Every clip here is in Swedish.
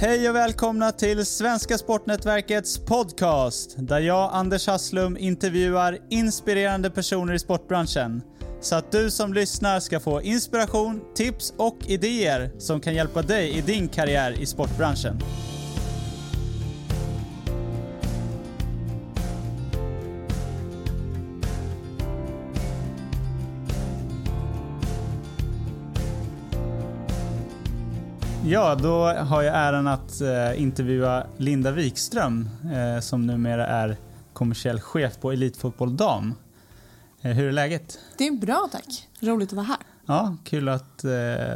Hej och välkomna till Svenska Sportnätverkets podcast där jag, Anders Hasslum, intervjuar inspirerande personer i sportbranschen. Så att du som lyssnar ska få inspiration, tips och idéer som kan hjälpa dig i din karriär i sportbranschen. Ja, då har jag äran att eh, intervjua Linda Wikström eh, som numera är kommersiell chef på Elitfotboll Dam. Eh, hur är läget? Det är bra tack. Roligt att vara här. Ja, kul att eh,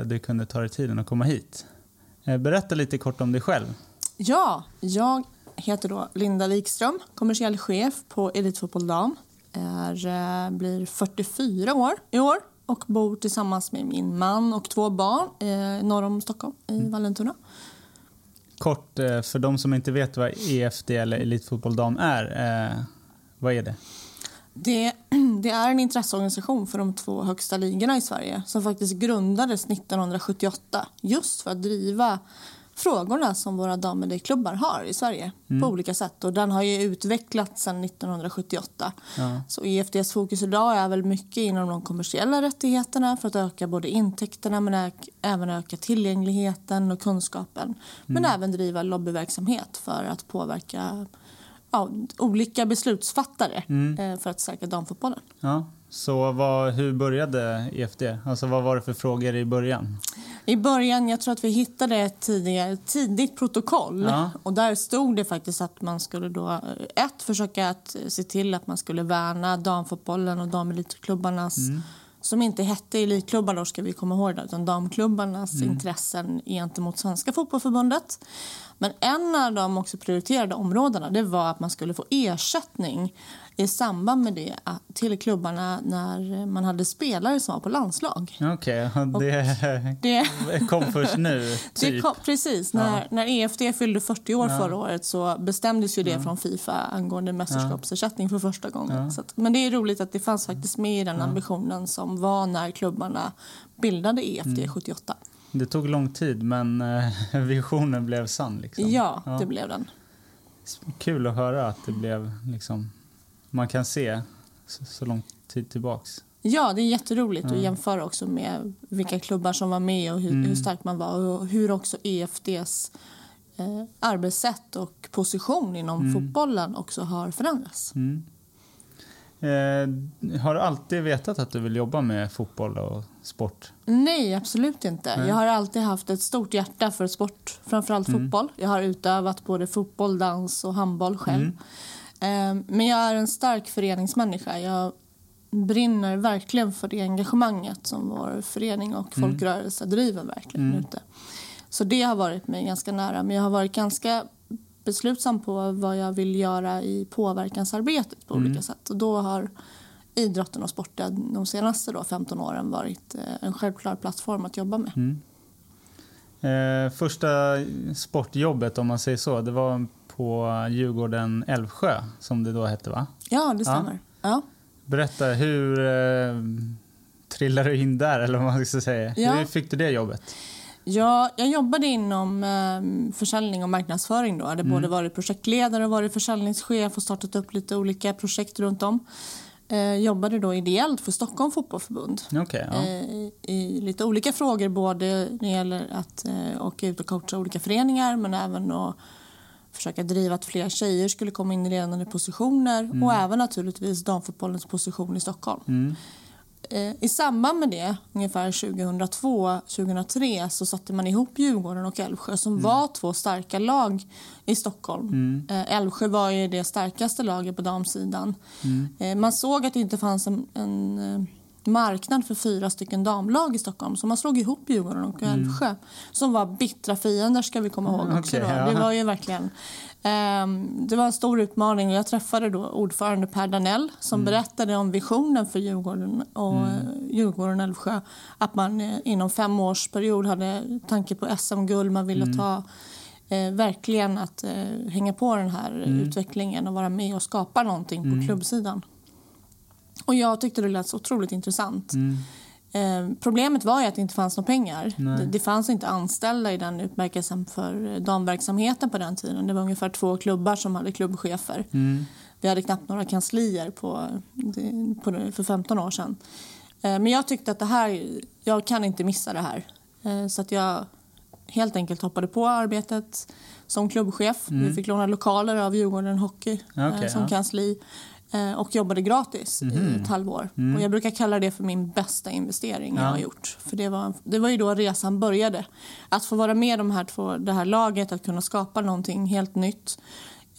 du kunde ta dig tiden att komma hit. Eh, berätta lite kort om dig själv. Ja, jag heter då Linda Wikström, kommersiell chef på Elitfotboll Dam. Är, eh, blir 44 år i år och bor tillsammans med min man och två barn eh, norr om Stockholm, i Vallentuna. Kort, eh, för de som inte vet vad EFD eller Elitfotboll Dam är, eh, vad är det? Det, det är en intresseorganisation för de två högsta ligorna i Sverige som faktiskt grundades 1978 just för att driva frågorna som våra damer har i Sverige mm. på olika sätt. Och den har ju utvecklats sedan 1978. Ja. Så EFDs fokus idag är väl mycket inom de kommersiella rättigheterna för att öka både intäkterna men även öka tillgängligheten och kunskapen. Mm. Men även driva lobbyverksamhet för att påverka ja, olika beslutsfattare mm. Eh, för att stärka damfotbollen. Ja. Så vad, hur började EFD? Alltså vad var det för frågor i början? I början, jag tror att vi hittade ett tidigare, tidigt protokoll. Ja. Och där stod det faktiskt att man skulle då, ett, försöka att se till att man skulle värna damfotbollen och damelitklubbarnas mm som inte hette elitklubbar då ska vi komma ihåg det, utan damklubbarnas mm. intressen gentemot Svenska fotbollförbundet. Men en av de också prioriterade områdena det var att man skulle få ersättning i samband med det till klubbarna när man hade spelare som var på landslag. Okej, okay, det, det kom först nu? Typ. Kom, precis. Ja. När, när EFD fyllde 40 år ja. förra året så bestämdes ju det ja. från Fifa angående mästerskapsersättning för första gången. Att, men det är roligt att det fanns faktiskt med i den ambitionen som var när klubbarna bildade EFD mm. 78. Det tog lång tid, men eh, visionen blev sann. Liksom. Ja, det blev den. Kul att höra att det blev liksom man kan se så, så lång tid tillbaks. Ja, det är jätteroligt mm. att jämföra också med vilka klubbar som var med och hur, mm. hur stark man var och hur också EFDs eh, arbetssätt och position inom mm. fotbollen också har förändrats. Mm. Eh, har du alltid vetat att du vill jobba med fotboll och sport? Nej, absolut inte. Nej. Jag har alltid haft ett stort hjärta för sport, framförallt mm. fotboll. Jag har utövat både fotboll, dans och handboll själv. Ehm, men jag är en stark föreningsmänniska. Jag brinner verkligen för det engagemanget som vår förening och mm. folkrörelse mm. driver verkligen mm. ute. Så det har varit mig ganska nära. Men jag har varit ganska beslutsam på vad jag vill göra i påverkansarbetet på mm. olika sätt. Och då har idrotten och sporten de senaste då, 15 åren varit eh, en självklar plattform att jobba med. Mm. Eh, första sportjobbet, om man säger så, det var på Djurgården Älvsjö, som det då hette va? Ja, det stämmer. Ja. ja. Berätta, hur eh, trillade du in där, eller vad man ska säga? Ja. Hur fick du det jobbet? Ja, jag jobbade inom eh, försäljning och marknadsföring. Då. Jag hade mm. både varit projektledare och varit försäljningschef och startat upp lite olika projekt runt om. Eh, jobbade då ideellt för Stockholm fotbollförbund okay, ja. eh, i lite olika frågor. Både när det gäller att eh, åka ut och coacha olika föreningar men även att försöka driva att fler tjejer skulle komma in i ledande positioner mm. och även naturligtvis damfotbollens position i Stockholm. Mm. Eh, I samband med det, ungefär 2002-2003, så satte man ihop Djurgården och Älvsjö som mm. var två starka lag i Stockholm. Mm. Eh, Älvsjö var ju det starkaste laget på damsidan. Mm. Eh, man såg att det inte fanns en, en marknad för fyra stycken damlag i Stockholm. Så man slog ihop Djurgården och mm. Älvsjö mm. som var bittra fiender ska vi komma ihåg också. Okay, ja. Det var ju verkligen um, det var en stor utmaning. Jag träffade då ordförande Per Danell som mm. berättade om visionen för Djurgården och mm. Djurgården Älvsjö. Att man eh, inom fem års period hade tanke på SM-guld. Man ville mm. ta eh, verkligen att eh, hänga på den här mm. utvecklingen och vara med och skapa någonting på klubbsidan. Och jag tyckte det lät så otroligt intressant. Mm. Eh, problemet var ju att det inte fanns några pengar. Det, det fanns inte anställda i den utmärkelsen för damverksamheten på den tiden. Det var ungefär två klubbar som hade klubbchefer. Mm. Vi hade knappt några kanslier på, på, för 15 år sedan. Eh, Men jag tyckte att det här, jag kan inte missa det här. Eh, Så att jag helt enkelt hoppade på arbetet som klubbchef. Vi fick låna lokaler av Djurgården Hockey eh, Mm. Okej, som ja. kansli eh, och jobbade gratis i ett halvår. Och jag brukar kalla det för min bästa investering jag Mm. Ja. har gjort. För det var, det var ju då resan började. Att få vara med de här två, det här laget, att kunna skapa någonting helt nytt.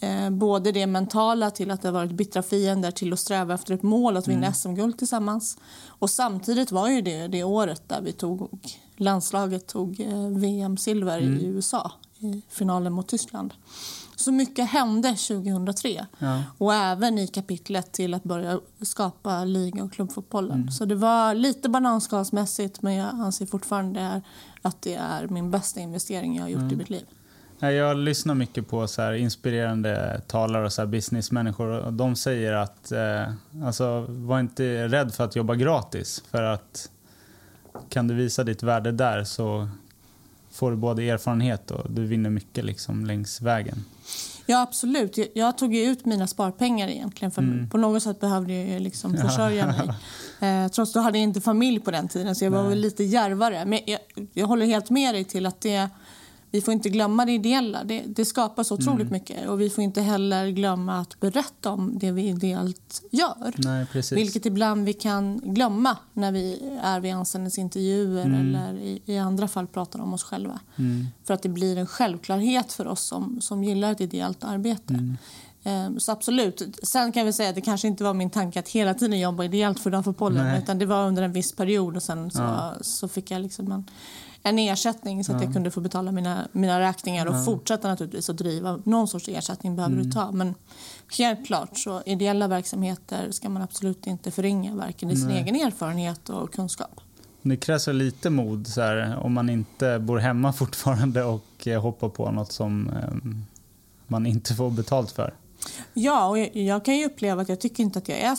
Eh, både det mentala till att det har varit bittra fiender till att sträva efter ett mål att vinna SM-guld tillsammans. Och samtidigt var ju det det året där vi tog, landslaget tog eh, VM-silver i USA i finalen mot Tyskland. Så mycket hände 2003 Ja. och även i kapitlet till att börja skapa liga och klubbfotbollen. Så det var lite bananskalsmässigt men jag anser fortfarande att det är min bästa investering jag har gjort i mitt liv. Jag lyssnar mycket på så inspirerande talare och så businessmänniskor och de säger att eh, alltså, var inte rädd för att jobba gratis för att kan du visa ditt värde där så får du både erfarenhet och du vinner mycket liksom längs vägen. Ja, absolut. Jag, jag tog ju ut mina sparpengar egentligen. För På något sätt behövde jag liksom försörja mig. Eh, trots hade jag inte familj på den tiden, så jag var väl lite djärvare. Men jag, jag håller helt med dig till att det, vi får inte glömma det ideella. Det, det skapar så otroligt mycket. Och vi får inte heller glömma att berätta om det vi ideellt gör. Nej. Vilket ibland vi kan glömma när vi är vid anställningsintervjuer eller i, i andra fall pratar om oss själva. Mm. För att det blir en självklarhet för oss som, som gillar ett ideellt arbete. Eh, Så absolut. Sen kan vi säga att det kanske inte var min tanke att hela tiden jobba ideellt för damfotbollen. Nej. Utan det var under en viss period och sen så, Ja. så fick jag liksom en, en ersättning så att jag kunde få betala mina, mina räkningar och fortsätta naturligtvis att driva. Någon sorts ersättning behöver du ta. Men helt klart så ideella verksamheter ska man absolut inte förringa varken i sin Nej. egen erfarenhet och kunskap. Det krävs lite mod så här, om man inte bor hemma fortfarande och eh, hoppar på något som eh, man inte får betalt för. Ja, och jag, jag kan ju uppleva att jag tycker inte att jag är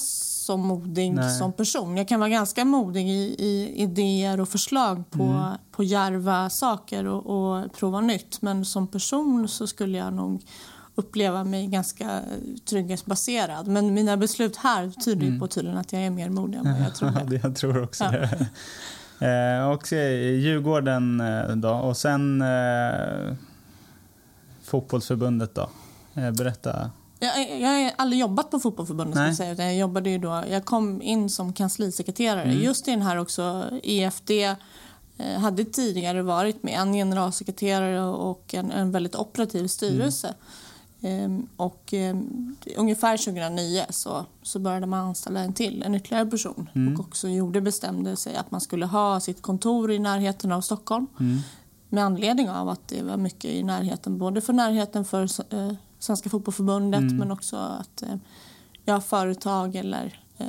så modig Nej. som person. Jag kan vara ganska modig i, i idéer och förslag på, Mm. på djärva saker och, och prova nytt. Men som person så skulle jag nog uppleva mig ganska trygghetsbaserad. Men mina beslut här tyder ju på tydligen att jag är mer modig än vad jag trodde. Mm. jag tror också Ja. det. Eh, och eh, Djurgården eh, då och sen eh, fotbollsförbundet då. Eh, berätta. Jag, jag har aldrig jobbat på fotbollförbundet ska Nej. jag säga, jag jobbade ju då, jag kom in som kanslisekreterare. Mm. Just i den här också, EFD eh, hade tidigare varit med en generalsekreterare och en, en väldigt operativ styrelse. Ehm, och ehm, ungefär 2009 så, så började man anställa en till, en ytterligare person. Och också gjorde, bestämde sig att man skulle ha sitt kontor i närheten av Stockholm. Med anledning av att det var mycket i närheten, både för närheten för eh, Svenska fotbollförbundet men också att eh, ja, företag eller eh,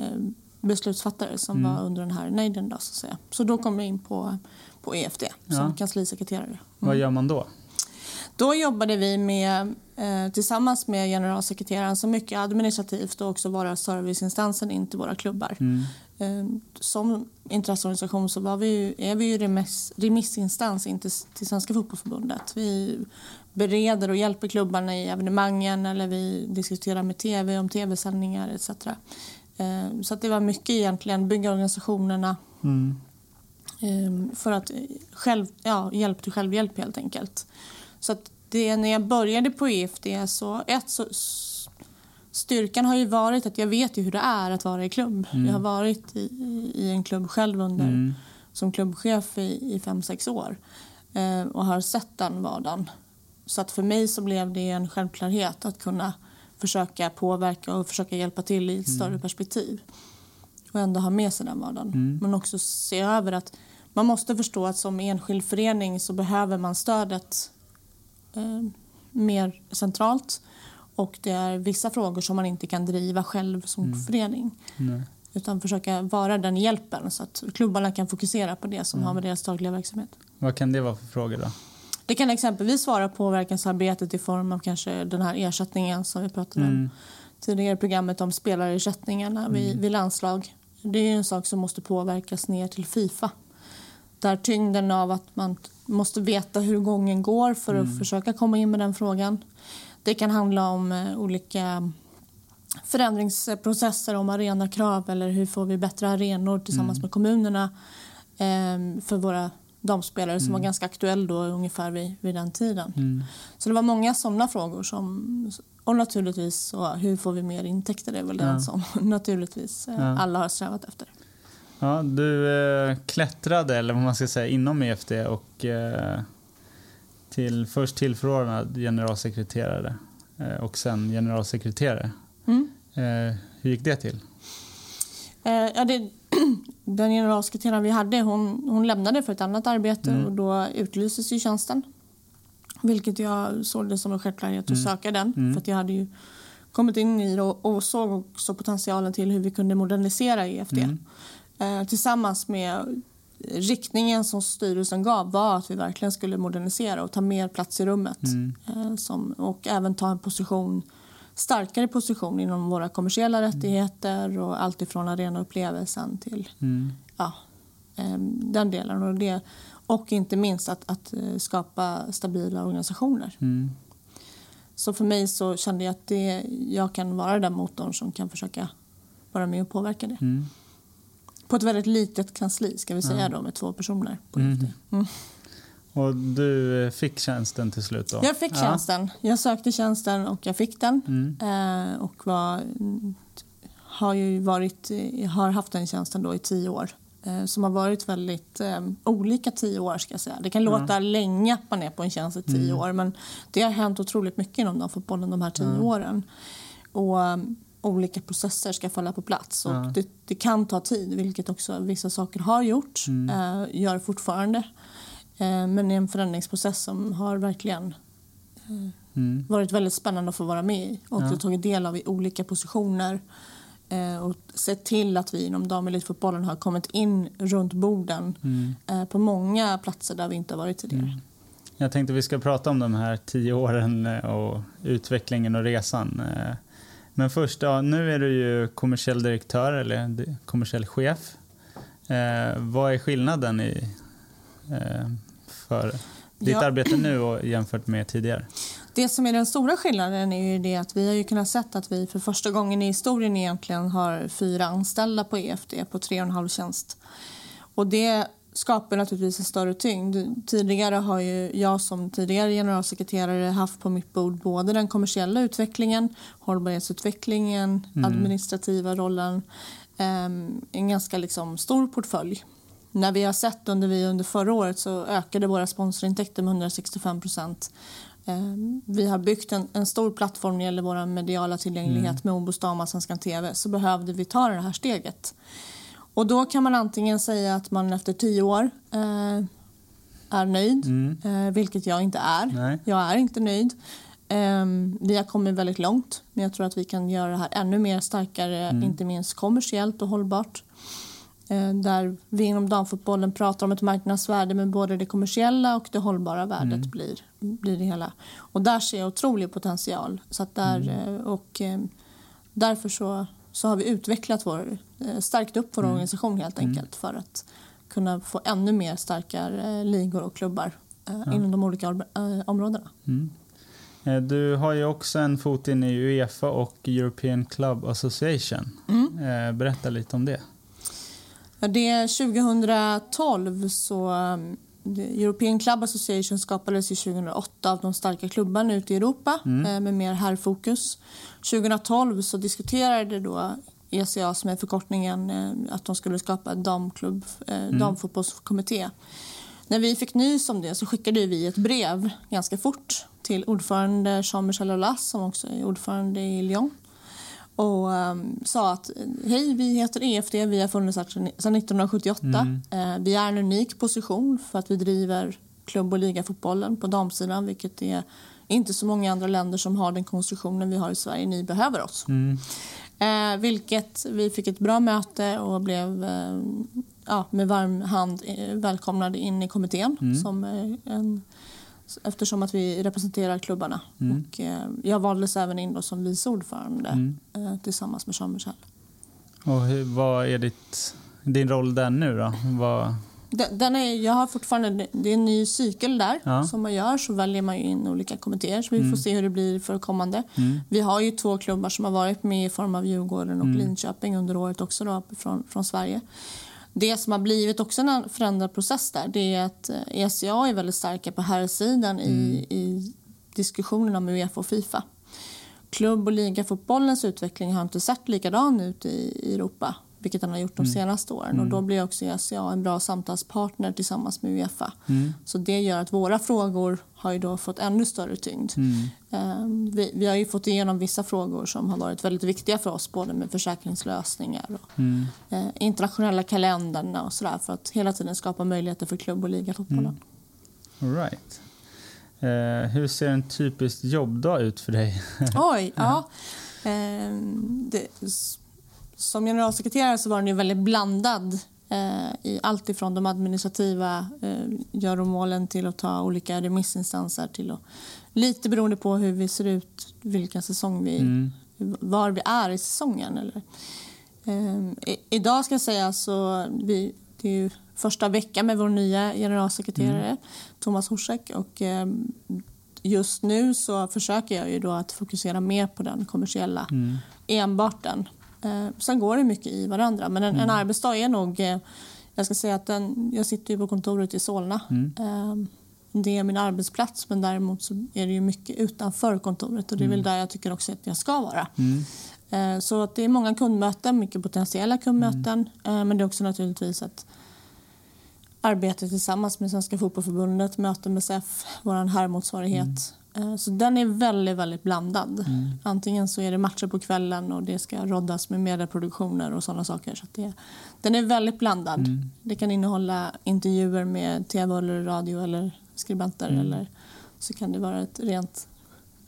beslutsfattare som var under den här nejden. Då, så, att säga. så då kom jag in på, på EFD som Ja. kanslisekreterare. Vad gör man då? Då jobbade vi med, eh, tillsammans med generalsekreteraren så mycket administrativt och också vara serviceinstansen in till våra klubbar. Eh, som intresseorganisation så var vi är vi ju remiss, remissinstans in till, till Svenska fotbollförbundet. Vi bereder och hjälper klubbarna i evenemangen eller vi diskuterar med tv om tv-sändningar etc. Eh, så att det var mycket egentligen bygga organisationerna eh, för att själv, ja, hjälp till självhjälp helt enkelt. Så att det, när jag började på EFD så, ett, så styrkan har ju varit att jag vet ju hur det är att vara i klubb. Jag har varit i, i en klubb själv under, som klubbchef i, i fem, sex år eh, och har sett den vardagen. Så att för mig så blev det en självklarhet att kunna försöka påverka och försöka hjälpa till i ett större perspektiv. Och ändå ha med sig den vardagen. Men också se över att man måste förstå att som enskild förening så behöver man stödet eh, mer centralt. Och det är vissa frågor som man inte kan driva själv som förening. Nej. Utan försöka vara den hjälpen så att klubbarna kan fokusera på det som har med deras dagliga verksamhet. Vad kan det vara för frågor då? Det kan exempelvis vara påverkansarbetet i form av kanske den här ersättningen som vi pratade om tidigare i programmet om spelarersättningarna vid, vid landslag. det är en sak som måste påverkas ner till Fifa. Där tyngden av att man måste veta hur gången går för att mm. försöka komma in med den frågan. Det kan handla om eh, olika förändringsprocesser om arenakrav eller hur får vi bättre arenor tillsammans mm. med kommunerna eh, för våra damspelare mm. som var mm. ganska aktuell då ungefär vid, vid den tiden. Mm. Så det var många sådana frågor som och naturligtvis så, hur får vi mer intäkter det är väl ja. den som naturligtvis eh, ja. alla har strävat efter. Ja, du eh, klättrade, eller vad man ska säga, inom EFD och eh, till, först tillförordnad generalsekreterare eh, och sen generalsekreterare. Mm. Eh, hur gick det till? Eh, ja, det, den generalsekreteraren vi hade hon, hon lämnade för ett annat arbete mm. och då utlystes ju tjänsten. Vilket jag såg det som en självklarhet att mm. söka den. Mm. För jag hade ju kommit in i det och, och såg också potentialen till hur vi kunde modernisera EFD. Mm. Eh, tillsammans med riktningen som styrelsen gav var att vi verkligen skulle modernisera och ta mer plats i rummet. Mm. Eh, som, och även ta en position, starkare position inom våra kommersiella mm. rättigheter och allt ifrån arenaupplevelsen till mm. ja, eh, den delen. Och, det, och inte minst att, att eh, skapa stabila organisationer. Mm. Så för mig så kände jag att det, jag kan vara den motorn som kan försöka vara med och påverka det. Mm. På ett väldigt litet kansli ska vi säga då med två personer. På mm. Mm. Och du fick tjänsten till slut då? Jag fick ja. tjänsten. Jag sökte tjänsten och jag fick den. Mm. Eh, och var, har ju varit, har haft den tjänsten då i tio år. Eh, som har varit väldigt eh, olika tio år ska säga. Det kan låta mm. länge att man är på en tjänst i tio mm. år men det har hänt otroligt mycket inom damfotbollen de här tio åren. Och olika processer ska falla på plats. Och ja. det, det, kan ta tid, vilket också vissa saker har gjort, mm. eh, gör fortfarande. Eh, men det är en förändringsprocess som har verkligen eh, mm. varit väldigt spännande att få vara med i och ja. tagit del av i olika positioner eh, och sett till att vi inom damelitfotbollen har kommit in runt borden mm. På många platser där vi inte har varit tidigare. Mm. Jag tänkte vi ska prata om de här tio åren och utvecklingen och resan. Men först, ja, nu är du ju kommersiell direktör eller kommersiell chef. Eh, vad är skillnaden i, eh, för ditt ja. arbete nu och jämfört med tidigare? Det som är den stora skillnaden är ju det att vi har ju kunnat se att vi för första gången i historien egentligen har fyra anställda på EFD på tre och en halv tjänst. Och det skapar naturligtvis en större tyngd. Tidigare har ju jag som tidigare generalsekreterare haft på mitt bord både den kommersiella utvecklingen, hållbarhetsutvecklingen, mm. administrativa rollen, um, en ganska liksom stor portfölj. När vi har sett under, vi under förra året så ökade våra sponsorintäkter med 165 procent. Um, vi har byggt en, en, stor plattform när det gäller vår mediala tillgänglighet mm. med Obos Dam och Svenskan TV så behövde vi ta det här steget. Och då kan man antingen säga att man efter tio år eh, är nöjd, mm. eh, vilket jag inte är. Nej. Jag är inte nöjd. Eh, vi har kommit väldigt långt, men jag tror att vi kan göra det här ännu mer starkare, mm. inte minst kommersiellt och hållbart. Eh, där vi inom damfotbollen pratar om ett marknadsvärde men både det kommersiella och det hållbara värdet mm. blir, blir det hela. Och där ser jag otrolig potential. Så där, mm. eh, och, eh, därför så så har vi utvecklat vår, stärkt upp vår mm. organisation helt mm. enkelt för att kunna få ännu mer starkare ligor och klubbar ja. inom de olika områdena. Mm. Du har ju också en fot in i Uefa och European Club Association. Mm. Berätta lite om det. Det 2012 så European Club Association skapades ju 2008 av de starka klubbarna ute i Europa mm. med mer herrfokus. 2012 så diskuterade då ECA, som är förkortningen, eh, att de skulle skapa en damklubb, eh, mm. damfotbollskommitté. När vi fick nys om det så skickade vi ett brev ganska fort till ordförande Jean-Michel Aulas som också är ordförande i Lyon och um, sa att hej, vi heter EFD, vi har funnits sedan 1978. Mm. Uh, vi är en unik position för att vi driver klubb och ligafotbollen på damsidan vilket är inte så många andra länder som har den konstruktionen vi har i Sverige. Ni behöver oss. Mm. Eh, vilket vi fick ett bra möte och blev eh, ja, med varm hand eh, välkomnade in i kommittén mm. som en, eftersom att vi representerar klubbarna. Mm. Och, eh, jag valdes även in då som vice ordförande mm. eh, tillsammans med Jean Michel. Och hur, vad är ditt, din roll där nu då? Vad, Den, den är, jag har fortfarande, det är en ny cykel där Ja. som man gör. Så väljer man in olika kommittéer. Så vi får se hur det blir för kommande. Mm. Vi har ju två klubbar som har varit med i form av Djurgården och Linköping under året också då, från, från Sverige. Det som har blivit också en förändrad process där det är att eh, ECA är väldigt starka på herrsidan i, i diskussionen om Uefa och Fifa. Klubb och ligafotbollens utveckling har inte sett likadan ut i, i Europa vilket den har gjort de senaste åren. Och Då blir också ECA en bra samtalspartner tillsammans med Uefa. Så det gör att våra frågor har ju då fått ännu större tyngd. Eh, Vi, vi har ju fått igenom vissa frågor som har varit väldigt viktiga för oss både med försäkringslösningar och eh, internationella kalendrarna och sådär för att hela tiden skapa möjligheter för klubb och ligafotbollen. all right. Eh, hur ser en typisk jobbdag ut för dig? Oj, ja. Ehm, det, s- som generalsekreterare så var den ju väldigt blandad eh, i allt ifrån de administrativa eh, göromålen till att ta olika remissinstanser till att, lite beroende på hur vi ser ut, vilken säsong vi, Mm. var vi är i säsongen. Eller. I, idag ska jag säga så vi, det är första veckan med vår nya generalsekreterare Thomas Horsek och ehm, just nu så försöker jag ju då att fokusera mer på den kommersiella, enbart den. Eh, sen går det mycket i varandra, men en, en arbetsdag är nog... Eh, jag ska säga att den, jag sitter ju på kontoret i Solna. Eh, det är min arbetsplats, men däremot så är det ju mycket utanför kontoret och det är väl där jag tycker också att jag ska vara. Eh, så att det är många kundmöten, mycket potentiella kundmöten, eh, men det är också naturligtvis att arbete tillsammans med Svenska Fotbollförbundet, möten med SEF, vår herrmotsvarighet. Eh, Så den är väldigt, väldigt blandad. Antingen så är det matcher på kvällen och det ska roddas med medieproduktioner och sådana saker. Så det, den är väldigt blandad. Det kan innehålla intervjuer med tv eller radio eller skribenter eller så kan det vara ett rent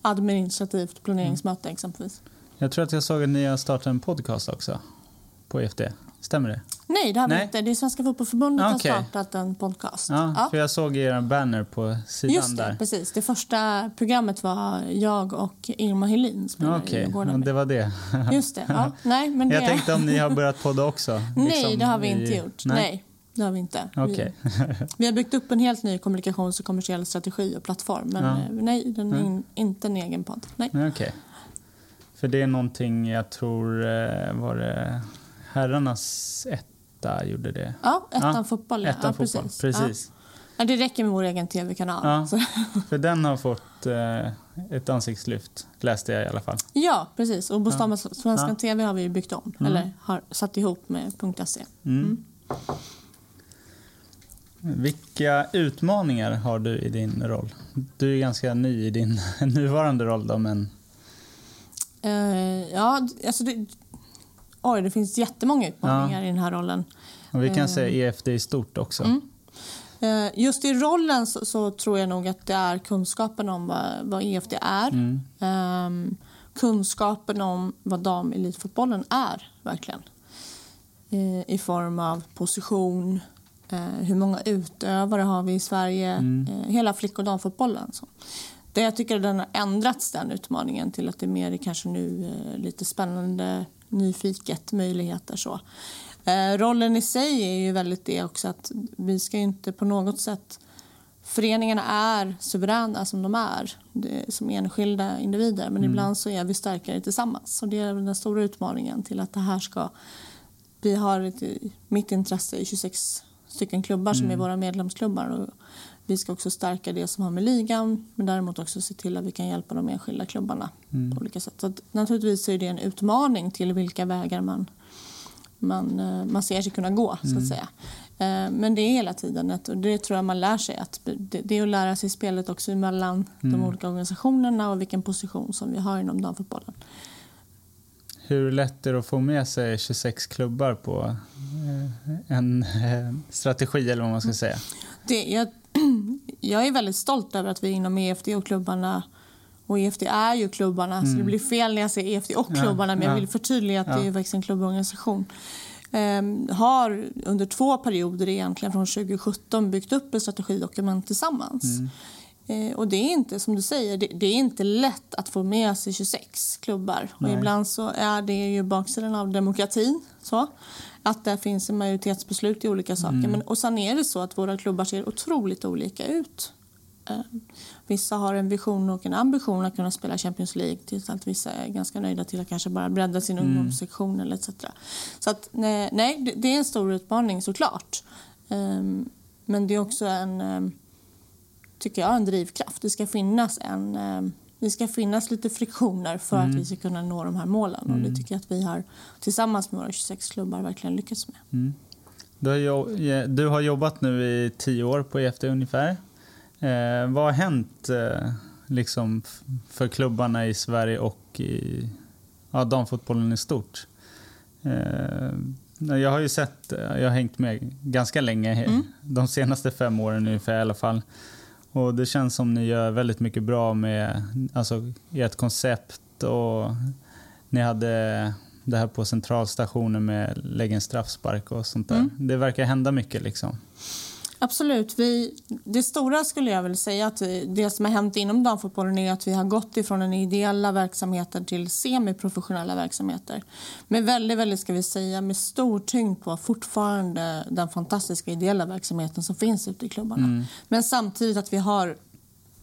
administrativt planeringsmöte exempelvis. Jag tror att jag såg att ni har startat en podcast också på EFD. Stämmer det? Nej, det har vi Nej. inte. Det är Svenska Fotbollförbundet Okej. har startat en podcast. Ja, Ja. för jag såg er banner på sidan Just det, där. precis. Det första programmet var jag och Irma Helin spelade i Okej, Djurgården. ja, det var det. Just det. Ja. Nej, men det... Jag tänkte om ni har börjat podda också. Nej, liksom det har vi inte i- gjort. Nej. det har vi inte. Okej. Vi, vi har byggt upp en helt ny kommunikations och kommersiell strategi och plattform. Men Ja. eh, nej, den är Nej. in, inte en egen podd. Nej. Nej, Okej. För det är någonting jag tror eh, var det herrarnas etta gjorde det. Ja, ettan Ja, fotboll. Ettan ja, fotboll, precis. precis. Ja. Det räcker med vår egen tv-kanal. För den har fått eh, ett ansiktslyft, läste jag i alla fall. ja, precis. Och Bostad Svenskan Ja. TV har vi byggt om. Mm. Eller har satt ihop med .se. Mm. Vilka utmaningar har du i din roll? Du är ganska ny i din nuvarande roll då, men Eh, ja, alltså det, oj, det finns jättemånga utmaningar i den här rollen. och vi kan Eh. säga EFD i stort också. Mm. Eh, just i rollen så, så tror jag nog att det är kunskapen om vad, vad EFD är. Mm. Ehm, kunskapen om vad damelitfotbollen är, verkligen. Eh, I form av position, eh, hur många utövare har vi i Sverige, Mm. eh, hela flick och damfotbollen. Så. Det jag tycker den har ändrats, den utmaningen, till att det är mer kanske nu eh, lite spännande, nyfiket, möjligheter. så. Eh, rollen i sig är ju väldigt det också att vi ska inte på något sätt... Föreningarna är suveräna som de är, det, som enskilda individer men ibland så är vi starkare tillsammans. Och det är den stora utmaningen till att det här ska... Vi har ett, mitt intresse i 26 stycken klubbar som är våra medlemsklubbar. Och vi ska också stärka det som har med ligan men däremot också se till att vi kan hjälpa de enskilda klubbarna på olika sätt. Så att, naturligtvis är det en utmaning till vilka vägar man man, eh, man ser sig kunna gå. så att säga. Eh, Men det är hela tiden ett, och det tror jag man lär sig. att Det, det är att lära sig spelet också mellan de olika organisationerna och vilken position som vi har inom damfotbollen. Hur lätt är det att få med sig 26 klubbar på eh, en strategi eller vad man ska säga? Det, jag, jag är väldigt stolt över att vi inom EFD och klubbarna och EFD är ju klubbarna, så det blir fel när jag säger EFD och Mm. Ja, klubbarna men jag ja. vill förtydliga att det Ja. är ju faktiskt en klubborganisation. Ehm, har under två perioder egentligen från 2017 byggt upp ett strategidokument tillsammans. Mm. Eh, och det är inte, som du säger, det, det är inte lätt att få med sig 26 klubbar. Och Nej. ibland så är det ju baksidan av demokratin, Så. Att det finns en majoritetsbeslut i olika saker. Mm. Men, och sen är det så att våra klubbar ser otroligt olika ut. Eh, vissa har en vision och en ambition att kunna spela Champions League tills att vissa är ganska nöjda till att kanske bara bredda sin mm. ungdomssektion eller etc. Så att, nej, det är en stor utmaning såklart. Um, men det är också en, um, tycker jag, en drivkraft. Det ska finnas en um, det ska finnas lite friktioner för mm. att vi ska kunna nå de här målen. Mm. Och det mm. tycker jag att vi har tillsammans med våra 26 klubbar verkligen lyckats med. Mm. Du, har, du har jobbat nu i tio år på EFD ungefär. Eh, vad har hänt eh, liksom för klubbarna i Sverige och i ja, damfotbollen i stort? Eh, jag har ju sett, jag har hängt med ganska länge, mm. de senaste fem åren ungefär i alla fall. Och det känns som ni gör väldigt mycket bra med alltså, ert koncept och ni hade det här på centralstationen med lägga en straffspark och sånt där. Mm. Det verkar hända mycket liksom. Absolut. Vi, det stora skulle jag väl säga att det som har hänt inom damfotbollen är att vi har gått ifrån den ideella verksamheten till semiprofessionella verksamheter. Med väldigt, väldigt, ska vi säga, med stor tyngd på fortfarande den fantastiska ideella verksamheten som finns ute i klubbarna. Mm. Men samtidigt att vi har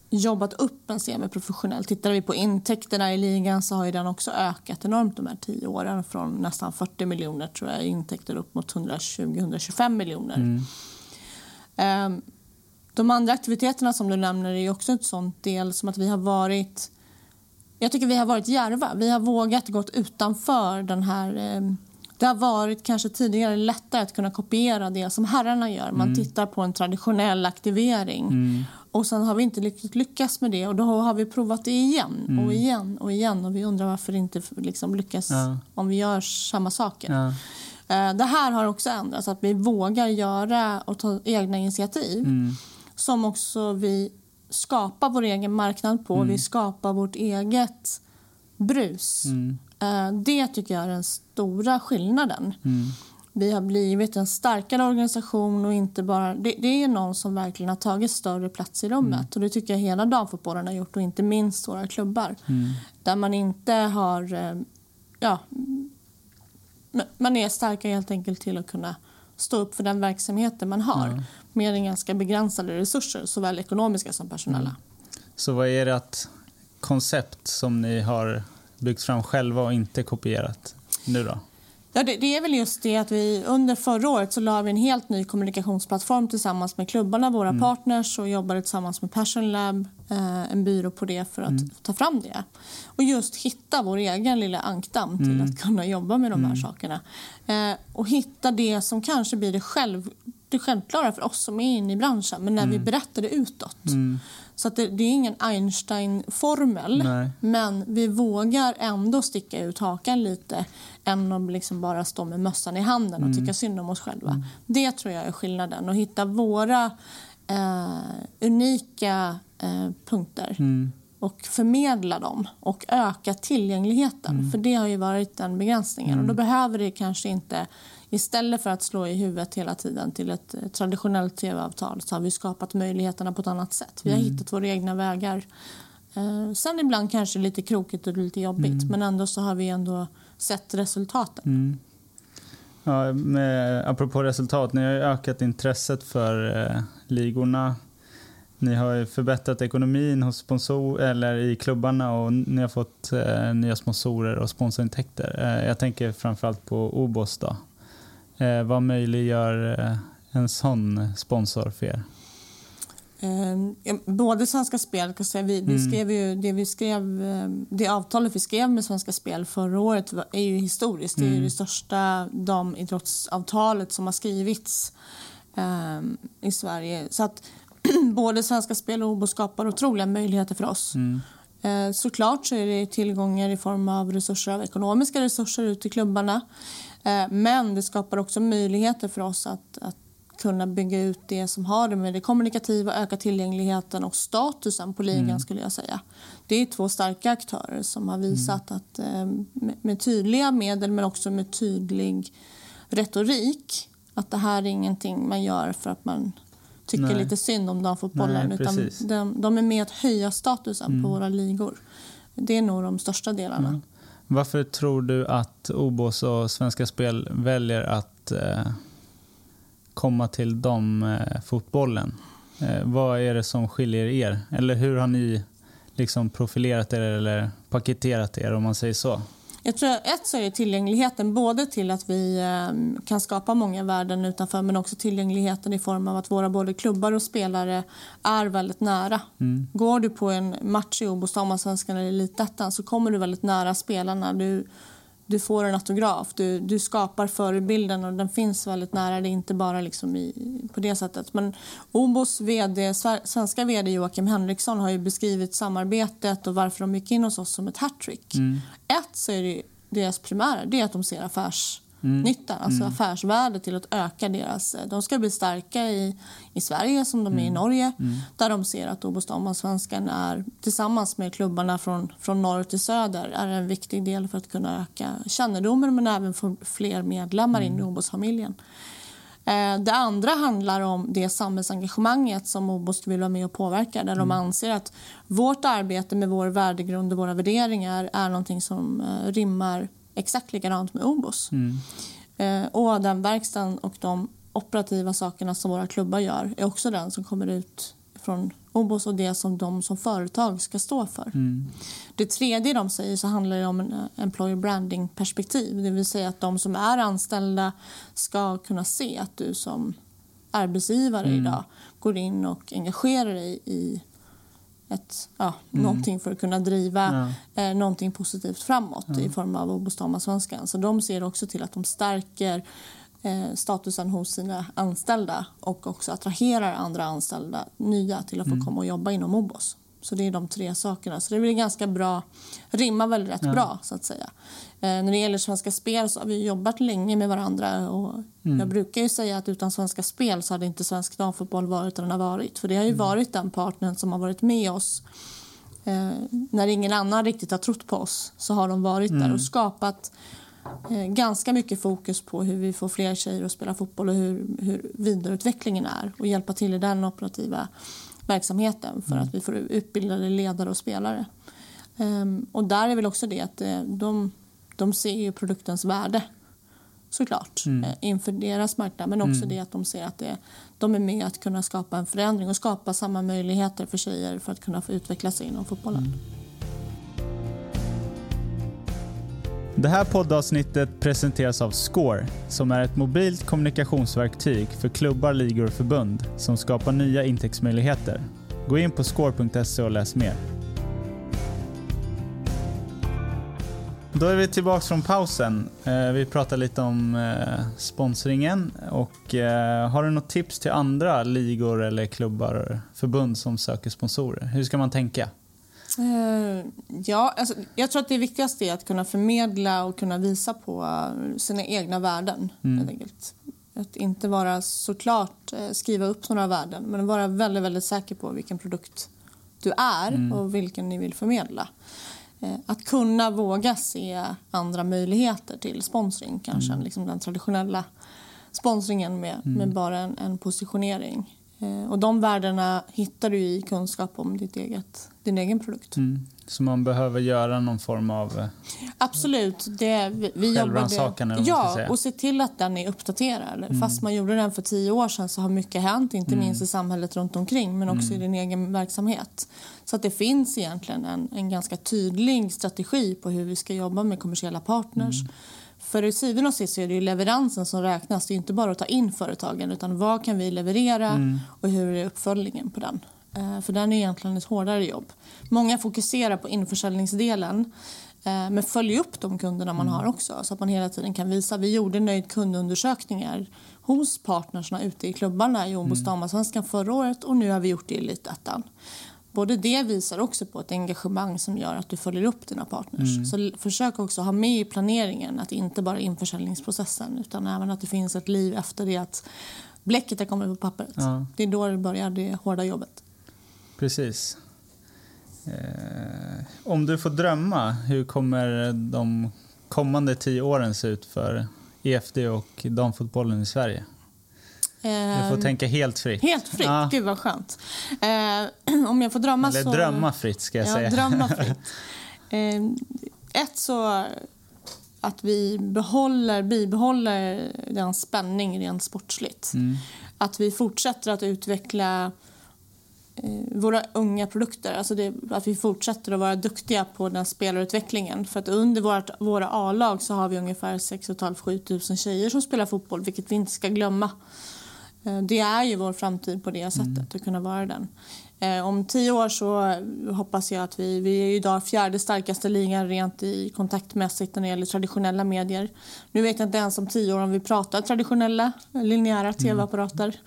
jobbat upp en semiprofessionell. Tittar vi på intäkterna i ligan så har ju den också ökat enormt de här tio åren. Från nästan 40 miljoner tror jag intäkter upp mot 120-125 miljoner. Mm. Ehm, de andra aktiviteterna som du nämner är också ett sånt del som att vi har varit jag tycker vi har varit järva. Vi har vågat gå utanför den här... Ehm, det har varit kanske tidigare lättare att kunna kopiera det som herrarna gör. Man mm. tittar på en traditionell aktivering mm. och sen har vi inte lyckats med det och då har vi provat det igen mm. och igen och igen och vi undrar varför det inte liksom lyckas ja. om vi gör samma saker. Ja. Eh, det här har också ändrats, att vi vågar göra och ta egna initiativ mm. som också vi skapar vår egen marknad på. Mm. Vi skapar vårt eget brus. Mm. Eh, det tycker jag är den stora skillnaden. Mm. Vi har blivit en starkare organisation och inte bara... Det, det, är någon som verkligen har tagit större plats i rummet. Mm. Och det tycker jag hela damfotbollen har gjort och inte minst våra klubbar. Mm. Där man inte har eh, ja, man är starkare helt enkelt till att kunna stå upp för den verksamheten man har mm. med ganska begränsade resurser, såväl ekonomiska som personella. Mm. Så vad är det koncept som ni har byggt fram själva och inte kopierat nu då? Ja, det, det, är väl just det att vi under förra året så la vi en helt ny kommunikationsplattform tillsammans med klubbarna, våra mm. partners och jobbade tillsammans med Passion Lab, eh, en byrå på det för att mm. ta fram det. Och just hitta vår egen lilla ankdamm till mm. att kunna jobba med de här mm. sakerna. Eh, och hitta det som kanske blir det, själv, det självklara för oss som är inne i branschen, men när vi mm. berättar det utåt. Mm. Så det, det, är ingen Einstein-formel, men vi vågar ändå sticka ut hakan lite än att liksom bara stå med mössan i handen och mm. tycka synd om oss själva. Mm. Det tror jag är skillnaden. Att hitta våra eh, unika eh, punkter mm. och förmedla dem och öka tillgängligheten. Mm. För det har ju varit den begränsningen. Och då mm. behöver det kanske inte Istället för att slå i huvudet hela tiden till ett traditionellt tv-avtal så har vi skapat möjligheterna på ett annat sätt. Vi har mm. hittat våra egna vägar. Eh, sen ibland kanske lite krokigt och lite jobbigt mm. men ändå så har vi ändå sett resultaten. Mm. Ja, med, apropå resultat, ni har ökat intresset för eh, ligorna. Ni har förbättrat ekonomin hos sponsor, eller i klubbarna och ni har fått eh, nya sponsorer och sponsorintäkter. Eh, jag tänker framförallt på Obos. Då. Eh, vad möjliggör eh, en sån sponsor för er? Eh, både Svenska Spel, kan säga, vi, mm. vi skrev ju, det, vi skrev, eh, det avtalet vi skrev med Svenska Spel förra året är ju historiskt. Mm. Det är mm. det största damidrottsavtalet som har skrivits eh, i Sverige. Så att både Svenska Spel och OBO skapar otroliga möjligheter för oss. Mm. Eh, såklart så är det tillgångar i form av resurser, av ekonomiska resurser ut till klubbarna. Eh, men det skapar också möjligheter för oss att, att kunna bygga ut det som har det med det kommunikativa, öka tillgängligheten och statusen på ligan mm. skulle jag säga. Det är två starka aktörer som har visat mm. att eh, med tydliga medel men också med tydlig retorik att det här är ingenting man gör för att man tycker Nej. lite synd om damfotbollen utan de, de, är med att höja statusen mm. på våra ligor. Det är nog de största delarna. Varför tror du att Obos och Svenska Spel väljer att eh, komma till dem eh, fotbollen? Eh, vad är det som skiljer er? Eller hur har ni liksom profilerat er eller paketerat er om man säger så? Jag tror ett så är tillgängligheten både till att vi eh, kan skapa många värden utanför men också tillgängligheten i form av att våra både klubbar och spelare är väldigt nära. Mm. Går du på en match i Obos, Damallsvenskan eller Elitettan så kommer du väldigt nära spelarna. Du, du får en autograf, du, du skapar förebilden och den finns väldigt nära. Det är inte bara liksom i, på det sättet. Men Obos VD, svenska VD Joakim Henriksson har ju beskrivit samarbetet och varför de gick in hos oss som ett hattrick. Mm. Ett så är det deras primära, det är att de ser affärs mm. nyttan, alltså mm. affärsvärde till att öka deras... Eh, de ska bli starka i, i Sverige som de är i mm. Norge mm. där de ser att Obos-Svenskan är tillsammans med klubbarna från, från norr till söder är en viktig del för att kunna öka kännedomen men även få fler medlemmar in i mm. Obos-familjen. Eh, det andra handlar om det samhällsengagemanget som Obos vill vara med och påverka där mm. de anser att vårt arbete med vår värdegrund och våra värderingar är någonting som eh, rimmar exakt likadant med Obos. Mm. Eh, och den verkstaden och de operativa sakerna som våra klubbar gör är också den som kommer ut från Obos och det som de som företag ska stå för. Mm. Det tredje de säger så handlar det om en eh, employer branding perspektiv. Det vill säga att de som är anställda ska kunna se att du som arbetsgivare mm. idag går in och engagerar dig i ett, ja, mm. någonting för att kunna driva ja. eh, någonting positivt framåt ja. i form av Obostama-svenskan. Så de ser också till att de stärker eh, statusen hos sina anställda och också attraherar andra anställda, nya, till att få mm. komma och jobba inom Obos. Så det är de tre sakerna. Så det blir ganska bra, rimmar väl rätt ja. bra så att säga. Eh, när det gäller Svenska Spel så har vi jobbat länge med varandra och mm. jag brukar ju säga att utan Svenska Spel så hade inte svensk damfotboll varit där den har varit. För det har ju mm. varit den partnern som har varit med oss eh, när ingen annan riktigt har trott på oss så har de varit mm. där och skapat eh, ganska mycket fokus på hur vi får fler tjejer att spela fotboll och hur, hur vidareutvecklingen är och hjälpa till i den operativa verksamheten för mm. att vi får utbildade ledare och spelare. Um, och där är väl också det att eh, de, de ser ju produktens värde såklart mm. Eh, inför deras marknad men också mm. det att de ser att det, de är med att kunna skapa en förändring och skapa samma möjligheter för tjejer för att kunna få utveckla sig inom fotbollen. Mm. Det här poddavsnittet presenteras av Score som är ett mobilt kommunikationsverktyg för klubbar, ligor och förbund som skapar nya intäktsmöjligheter. Gå in på score.se och läs mer. Då är vi tillbaka från pausen. Eh, vi pratade lite om eh, sponsringen. Och eh, har du något tips till andra ligor eller klubbar, förbund som söker sponsorer? Hur ska man tänka? Ja, alltså, jag tror att det viktigaste är att kunna förmedla och kunna visa på sina egna värden. Mm. Att inte vara såklart skriva upp några värden men vara väldigt, väldigt säker på vilken produkt du är mm. och vilken ni vill förmedla. Att kunna våga se andra möjligheter till sponsring kanske mm. än liksom den traditionella sponsringen med, mm. med bara en, en positionering. Eh, och de värdena hittar du i kunskap om ditt eget, din egen produkt. Mm. Så man behöver göra någon form av eh, Absolut. Det, vi, jobbade, Ja, och se till att den är uppdaterad. Mm. Fast man gjorde den för tio år sedan så har mycket hänt, inte mm. minst i samhället runt omkring men också mm. i din egen verksamhet. Så att det finns egentligen en, en ganska tydlig strategi på hur vi ska jobba med kommersiella partners mm. För i syvende och sist är det ju leveransen som räknas. Det är inte bara att ta in företagen utan vad kan vi leverera mm. och hur är uppföljningen på den. Eh, för den är egentligen ett hårdare jobb. Många fokuserar på införsäljningsdelen eh, men följ upp de kunderna man mm. har också så att man hela tiden kan visa. Vi gjorde nöjd kundundersökningar hos partnersna ute i klubbarna i Åbo mm. förra året och nu har vi gjort det i Elitettan både det visar också på ett engagemang som gör att du följer upp dina partners. Mm. Så försök också ha med i planeringen att inte bara införsäljningsprocessen utan även att det finns ett liv efter det att bläcket har kommit på pappret. Ja. Det är då det börjar det hårda jobbet. Precis. Eh, om du får drömma, hur kommer de kommande tio åren se ut för EFD och damfotbollen i Sverige? Du får ehm, tänka helt fritt. Helt fritt? Ja. Gud vad skönt. Eh, om jag får drömma Eller så... drömma fritt ska jag ja, säga. Drömma fritt. Eh, ett så att vi behåller, bibehåller den spänning rent sportsligt. Mm. Att vi fortsätter att utveckla våra unga produkter. Alltså det, att vi fortsätter att vara duktiga på den spelarutvecklingen. För att under vårt, våra A-lag så har vi ungefär 6 500-7 tusen tjejer som spelar fotboll, vilket vi inte ska glömma. Eh, det är ju vår framtid på det sättet, mm. att kunna vara den. Eh, om tio år så hoppas jag att vi, vi är idag fjärde starkaste ligan rent i kontaktmässigt när det gäller traditionella medier. Nu vet jag inte ens om tio år om vi pratar traditionella linjära mm. tv-apparater.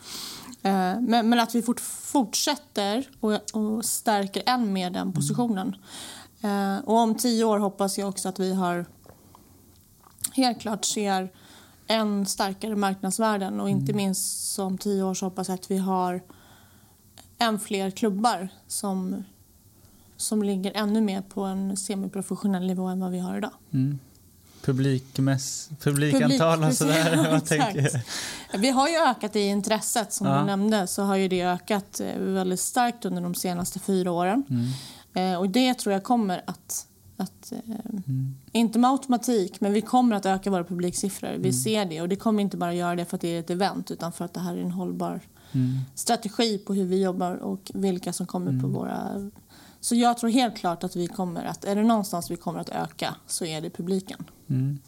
Eh, men, men, att vi fort, fortsätter och, och stärker än mer den mm. positionen. Mm. Och om tio år hoppas jag också att vi har helt klart ser än starkare marknadsvärden och inte mm. minst om tio år så hoppas jag att vi har än fler klubbar som, som ligger ännu mer på en semiprofessionell nivå än vad vi har idag. Mm. Publikmäss, publikantal Publik, och sådär. Tänker Vi har ju ökat i intresset som ja. du nämnde så har ju det ökat eh, väldigt starkt under de senaste fyra åren. Mm. Eh, och det tror jag kommer att, att eh, mm. inte med automatik, men vi kommer att öka våra publiksiffror. Vi mm. ser det och det kommer inte bara göra det för att det är ett event utan för att det här är en hållbar mm. strategi på hur vi jobbar och vilka som kommer mm. på våra... Så jag tror helt klart att vi kommer att, är det någonstans vi kommer att öka så är det publiken. Mm.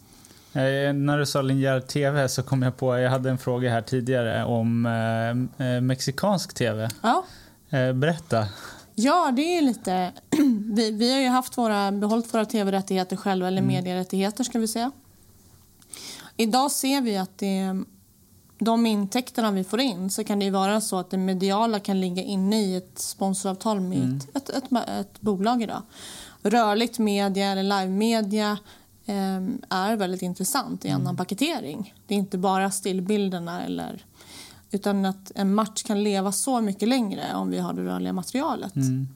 Eh, när du sa linjär tv så kom jag på, jag hade en fråga här tidigare om eh, eh mexikansk tv. Ja. Eh, berätta. Ja, det är lite... vi, vi har ju haft våra, behållit våra tv-rättigheter själva, eller mm. medierättigheter ska vi säga. Idag ser vi att det de intäkterna vi får in så kan det vara så att det mediala kan ligga inne i ett sponsoravtal med mm. ett, ett, ett, ett, bolag idag. Rörligt media eller live-media eh, är väldigt intressant i mm. annan paketering. Det är inte bara stillbilderna eller utan att en match kan leva så mycket längre om vi har det rörliga materialet. Mm.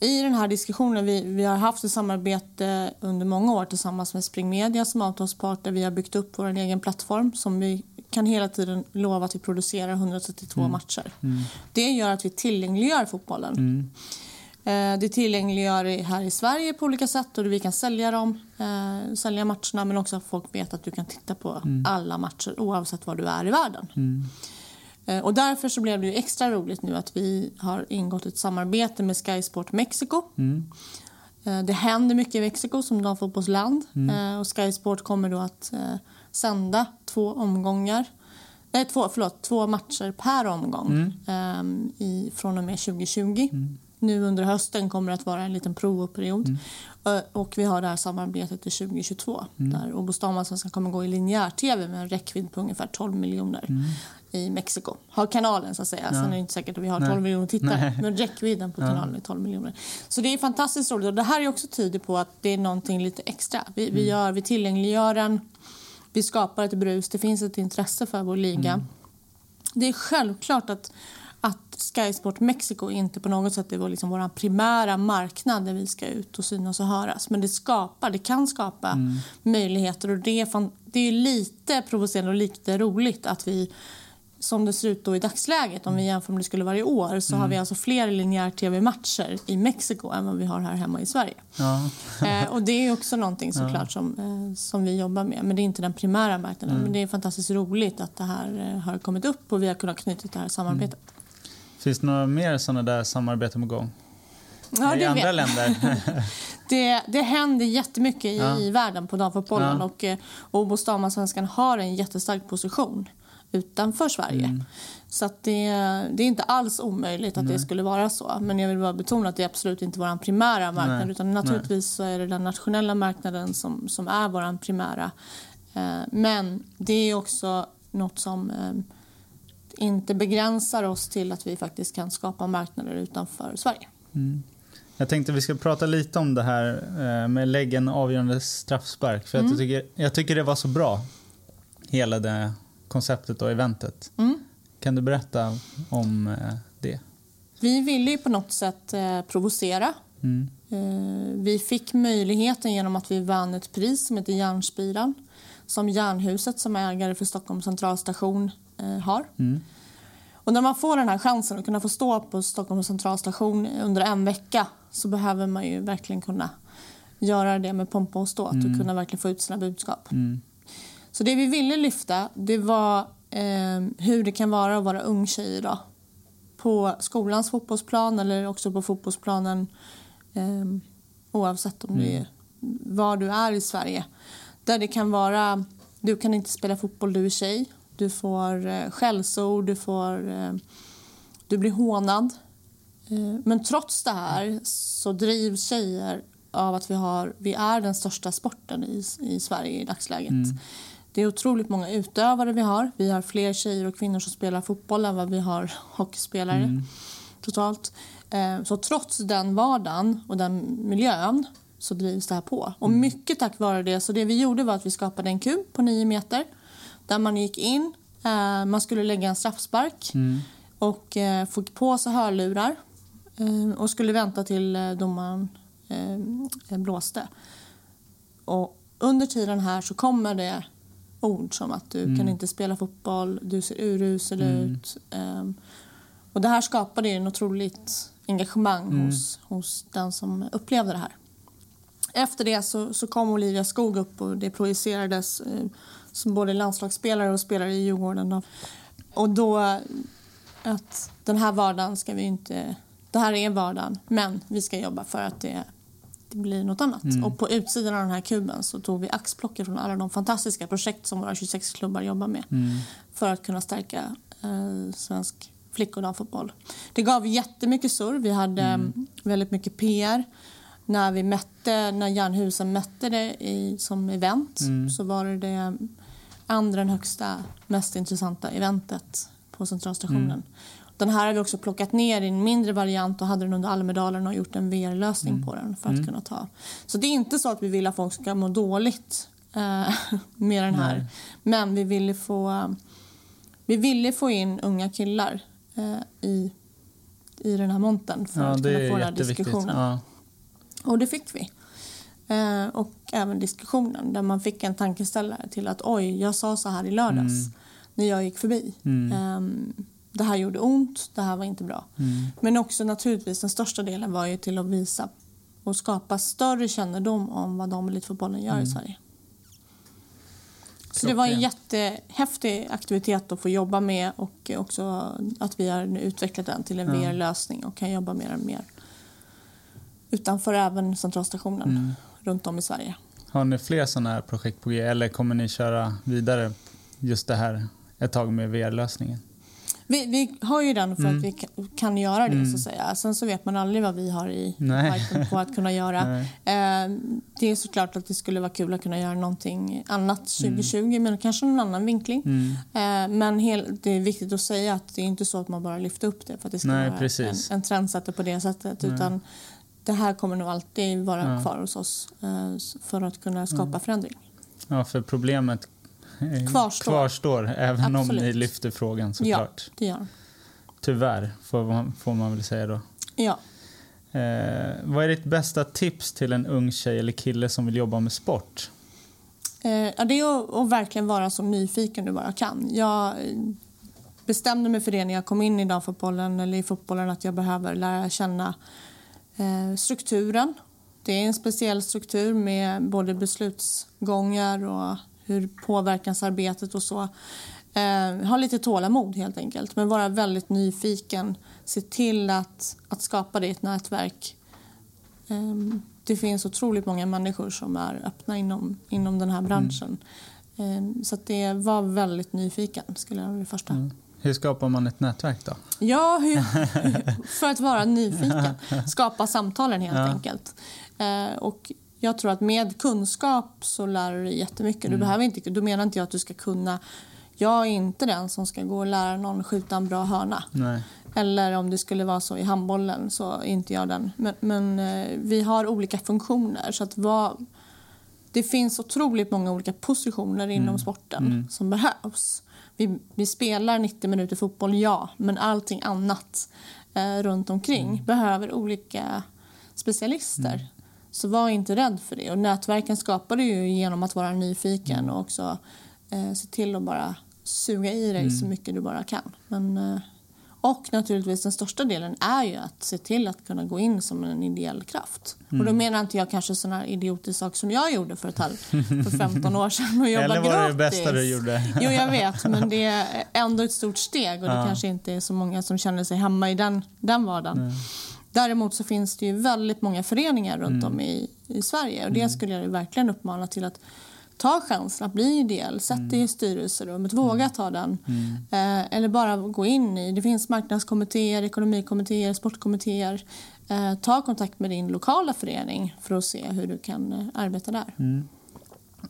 I den här diskussionen, vi, vi har haft ett samarbete under många år tillsammans med Spring Media som avtalspart där vi har byggt upp vår egen plattform som vi kan hela tiden lova att vi producerar 132 mm. matcher. Mm. Det gör att vi tillgängliggör fotbollen. Mm. Eh, det tillgängliggör här i Sverige på olika sätt och vi kan sälja dem, eh, sälja matcherna men också att folk vet att du kan titta på mm. alla matcher oavsett var du är i världen. Mm. Eh, och därför så blev det extra roligt nu att vi har ingått ett samarbete med Sky Sport Mexico. Mm. Det händer mycket i Mexiko som damfotbollsland mm. och Sky Sport kommer då att sända två omgångar. Nej, två, förlåt, två matcher per omgång mm. um, i, från och med 2020. Mm. Nu under hösten kommer det att vara en liten provperiod. Mm. Uh, och vi har det här samarbetet till 2022 mm. där Obostama ska kommer gå i linjär-tv med en räckvidd på ungefär 12 miljoner mm. i Mexiko. Har kanalen så att säga. Ja. Sen är det inte säkert att vi har 12 Nej. miljoner tittare. Nej. Men räckvidden på kanalen är 12 miljoner. Så det är fantastiskt roligt. Och det här är också tydligt på att det är någonting lite extra. Vi, vi, mm. gör, vi tillgängliggör den vi skapar ett brus, det finns ett intresse för vår liga. Mm. Det är självklart att, att Sky Sport Mexico inte på något sätt är vår, liksom, vår primära marknad där vi ska ut och synas och höras. Men det skapar, det kan skapa mm. möjligheter och det är, fan, det är lite provocerande och lite roligt att vi som det ser ut då i dagsläget, om vi jämför med det skulle vara i år, så mm. har vi alltså fler linjär-tv-matcher i Mexiko än vad vi har här hemma i Sverige. Ja. eh, och det är också någonting såklart ja. som, eh, som vi jobbar med, men det är inte den primära marknaden. Mm. Men det är fantastiskt roligt att det här eh, har kommit upp och vi har kunnat knyta det här samarbetet. Mm. Finns det några mer sådana där samarbeten på gång? Ja, I andra vet. länder? det, det händer jättemycket i, ja. i världen på damfotbollen ja. och, eh, och Obos Svenskan har en jättestark position utanför Sverige. Mm. Så det, det, är inte alls omöjligt att Nej. det skulle vara så. Men jag vill bara betona att det är absolut inte vår primära marknad. Nej. Utan naturligtvis så är det den nationella marknaden som, som är vår primära. Eh, men det är också något som eh, inte begränsar oss till att vi faktiskt kan skapa marknader utanför Sverige. Mm. Jag tänkte vi ska prata lite om det här eh, med lägga en avgörande straffspark. För mm. jag, tycker, jag tycker det var så bra, hela det konceptet och eventet. Mm. Kan du berätta om eh, det? Vi ville ju på något sätt eh, provocera. Mm. Eh, vi fick möjligheten genom att vi vann ett pris som heter Järnspiran som Järnhuset som ägare för Stockholms centralstation har. Mm. Och när man får den här chansen att kunna få stå på Stockholms centralstation under en vecka så behöver man ju verkligen kunna göra det med pompa och ståt och kunna verkligen få ut sina budskap. Mm. Så det vi ville lyfta det var eh, hur det kan vara att vara ung tjej idag. På skolans fotbollsplan eller också på fotbollsplanen eh, oavsett om det är var du är i Sverige. Där det kan vara, du kan inte spela fotboll, du är tjej. Du får eh, skällsord, du, får, eh, du blir hånad. Eh, men trots det här så drivs tjejer av att vi, har, vi är den största sporten i, i Sverige i dagsläget. Det är otroligt många utövare vi har. Vi har fler tjejer och kvinnor som spelar fotboll än vad vi har hockeyspelare totalt. Eh, Så trots den vardagen och den miljön så drivs det här på. Och mycket tack vare det. Så det vi gjorde var att vi skapade en kub på nio meter där man gick in, eh, man skulle lägga en straffspark och eh, fick på sig hörlurar och skulle vänta till domaren blåste. Och under tiden här så kommer det ord som att du kan inte spela fotboll, du ser urusel ut. ehm, och det här skapade ju en otroligt engagemang hos, hos den som upplevde det här. Efter det så, så kom Olivia Skog upp och det projicerades eh, som både landslagsspelare och spelare i Djurgården. Och då att den här vardagen ska vi inte... Det här är vardagen, men vi ska jobba för att det, det blir något annat. Och på utsidan av den här kuben så tog vi axplock från alla de fantastiska projekt som våra 26 klubbar jobbar med för att kunna stärka eh, svensk flick och damfotboll. Det gav jättemycket surr. Vi hade mm. väldigt mycket PR. När vi mätte, när Jernhusen mätte det i, som event så var det det andra högsta, mest intressanta eventet på Centralstationen. Den här har vi också plockat ner i en mindre variant och hade den under Almedalen och gjort en VR-lösning på den för att kunna ta. Så det är inte så att vi vill att folk ska må dåligt eh, med den här. Nej. Men vi ville få, vi ville få in unga killar eh, i, i den här montern för Ja, att kunna få den här diskussionen. Ja. Och det fick vi. Eh, och även diskussionen där man fick en tankeställare till att oj, jag sa så här i lördags när jag gick förbi. Ehm, det här gjorde ont, det här var inte bra. Men också naturligtvis den största delen var ju till att visa och skapa större kännedom om vad de elitfotbollen gör i Sverige. Så det var en jättehäftig aktivitet att få jobba med och också att vi har nu utvecklat den till en Ja. VR-lösning och kan jobba med den mer utanför även centralstationen Mm. runt om i Sverige. Har ni fler sådana här projekt på G eller kommer ni köra vidare just det här ett tag med VR-lösningen? Vi, vi har ju den för Mm. att vi kan, kan göra det så att säga. Sen så vet man aldrig vad vi har i pipen på att kunna göra. Eh, det är såklart att det skulle vara kul att kunna göra någonting annat Mm. 2020 men kanske någon annan vinkling. Eh, men hel, det är viktigt att säga att det är inte så att man bara lyfter upp det för att det ska Nej, vara en, precis. en trendsetter på det sättet. Utan det här kommer nog alltid vara Ja. kvar hos oss eh, för att kunna skapa förändring. Ja, för problemet Kvarstår. kvarstår även om Absolut. ni lyfter frågan såklart. Det gör. Tyvärr, får man, får man väl säga då. Ja. Eh, vad är ditt bästa tips till en ung tjej eller kille som vill jobba med sport? Eh, ja, det är att, att verkligen vara så nyfiken du bara kan. Jag eh, bestämde mig för det när jag kom in i damfotbollen eller i fotbollen att jag behöver lära känna eh, strukturen. Det är en speciell struktur med både beslutsgångar och hur påverkansarbetet och så. Eh, ha lite tålamod helt enkelt, men vara väldigt nyfiken. Se till att, att skapa det i ett nätverk Ehm, Det finns otroligt många människor som är öppna inom, inom den här branschen. Ehm, Så att det var väldigt nyfiken, skulle jag vara det första. Hur skapar man ett nätverk då? Ja, hur, för att vara nyfiken. Skapa samtalen helt Ja. enkelt. Eh, och jag tror att med kunskap så lär du dig jättemycket. Du behöver inte, då menar inte jag att du ska kunna... Jag är inte den som ska gå och lära någon skjuta en bra hörna. Nej. Eller om det skulle vara så i handbollen så är inte jag den. Men, men eh, vi har olika funktioner. Så att vad, det finns otroligt många olika positioner inom sporten som behövs. Vi, vi spelar 90 minuter fotboll, ja. Men allting annat eh, runt omkring behöver olika specialister. Så var inte rädd för det. Och nätverken skapar du ju genom att vara nyfiken och också eh, se till att bara suga i dig så mycket du bara kan. Men, eh, Och naturligtvis den största delen är ju att se till att kunna gå in som en ideell kraft. Mm. Och då menar inte jag kanske sådana idiotiska saker som jag gjorde för, ett halv, för 15 år sedan och jobba Eller var det det bästa du gjorde? Jo, jag vet, men det är ändå ett stort steg och det kanske inte är så många som känner sig hemma i den, den vardagen. Mm. Däremot så finns det ju väldigt många föreningar runt om i, i Sverige och det mm. skulle jag verkligen uppmana till att ta chansen att bli ideell. Sätt dig i styrelserummet, våga ta den. Mm. Eh, eller bara gå in i, det finns marknadskommittéer, ekonomikommittéer, sportkommittéer. Eh, ta kontakt med din lokala förening för att se hur du kan eh, arbeta där. Mm.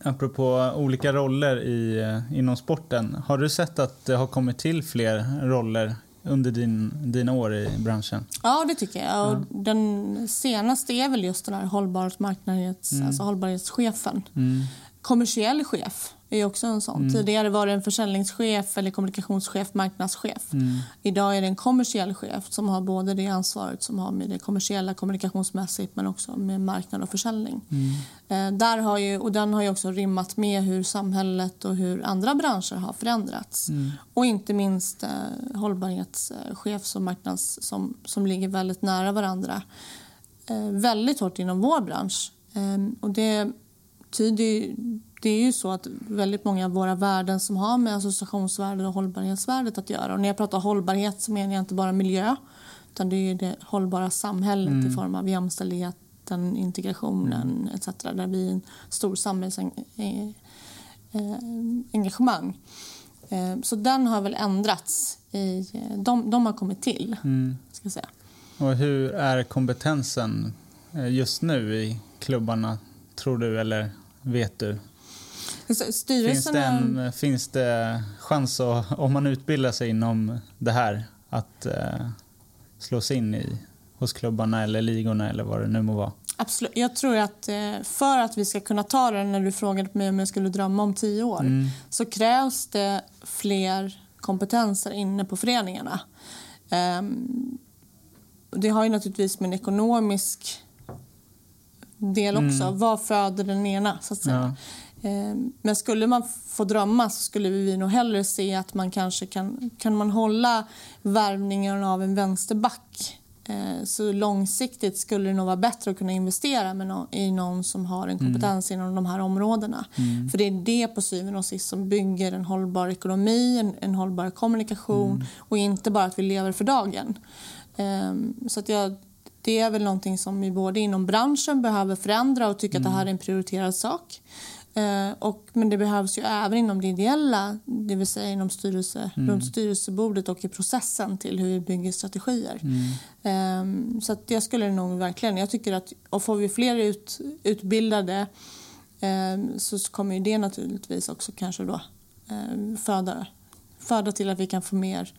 Apropå olika roller i, eh, inom sporten, har du sett att det har kommit till fler roller under din, dina år i branschen? Ja, det tycker jag. Ja. den senaste är väl just den här hållbar marknads, mm. alltså hållbarhetschefen. Mm kommersiell chef är också en sån. Mm. Tidigare var det en försäljningschef, eller kommunikationschef, marknadschef. Mm. Idag är det en kommersiell chef som har både det ansvaret som har med det kommersiella kommunikationsmässigt men också med marknad och försäljning. Mm. Eh, där har ju, och den har ju också rimmat med hur samhället och hur andra branscher har förändrats. Mm. Och inte minst eh, hållbarhetschef som marknads som, som ligger väldigt nära varandra. Eh, väldigt hårt inom vår bransch. Eh, och det det, det är ju så att väldigt många av våra värden som har med associationsvärdet och hållbarhetsvärdet att göra. Och när jag pratar hållbarhet så menar jag inte bara miljö utan det är det hållbara samhället mm. i form av jämställdheten, integrationen mm. etc. Där vi är en stor samhällsengagemang. Eh, så den har väl ändrats. I, de, de har kommit till. Mm. Ska säga. Och hur är kompetensen eh, just nu i klubbarna, tror du? Eller vet du? Styrelserna... Finns det, en, finns det chans att, om man utbildar sig inom det här att eh, slå sig in i, hos klubbarna eller ligorna eller vad det nu må vara? Absolut. Jag tror att eh, för att vi ska kunna ta det när du frågade mig om jag skulle drömma om tio år mm. så krävs det fler kompetenser inne på föreningarna. Um, det har ju naturligtvis med en ekonomisk del också. Mm. Vad föder den ena? så att säga. Eh, men skulle man få drömma så skulle vi nog hellre se att man kanske kan, kan man hålla värvningen av en vänsterback eh, så långsiktigt skulle det nog vara bättre att kunna investera med no i någon som har en mm. kompetens mm. inom de här områdena. Mm. För det är det på syvende och sist som bygger en hållbar ekonomi, en, en hållbar kommunikation mm. och inte bara att vi lever för dagen. Um, så att jag det är väl någonting som vi både inom branschen behöver förändra och tycka mm. att det här är en prioriterad sak. Eh, och, men det behövs ju även inom det ideella, det vill säga inom styrelse, mm. runt styrelsebordet och i processen till hur vi bygger strategier. Mm. Eh, så att jag skulle nog verkligen, jag tycker att och får vi fler ut, utbildade eh, så kommer ju det naturligtvis också kanske då eh, föda, föda till att vi kan få mer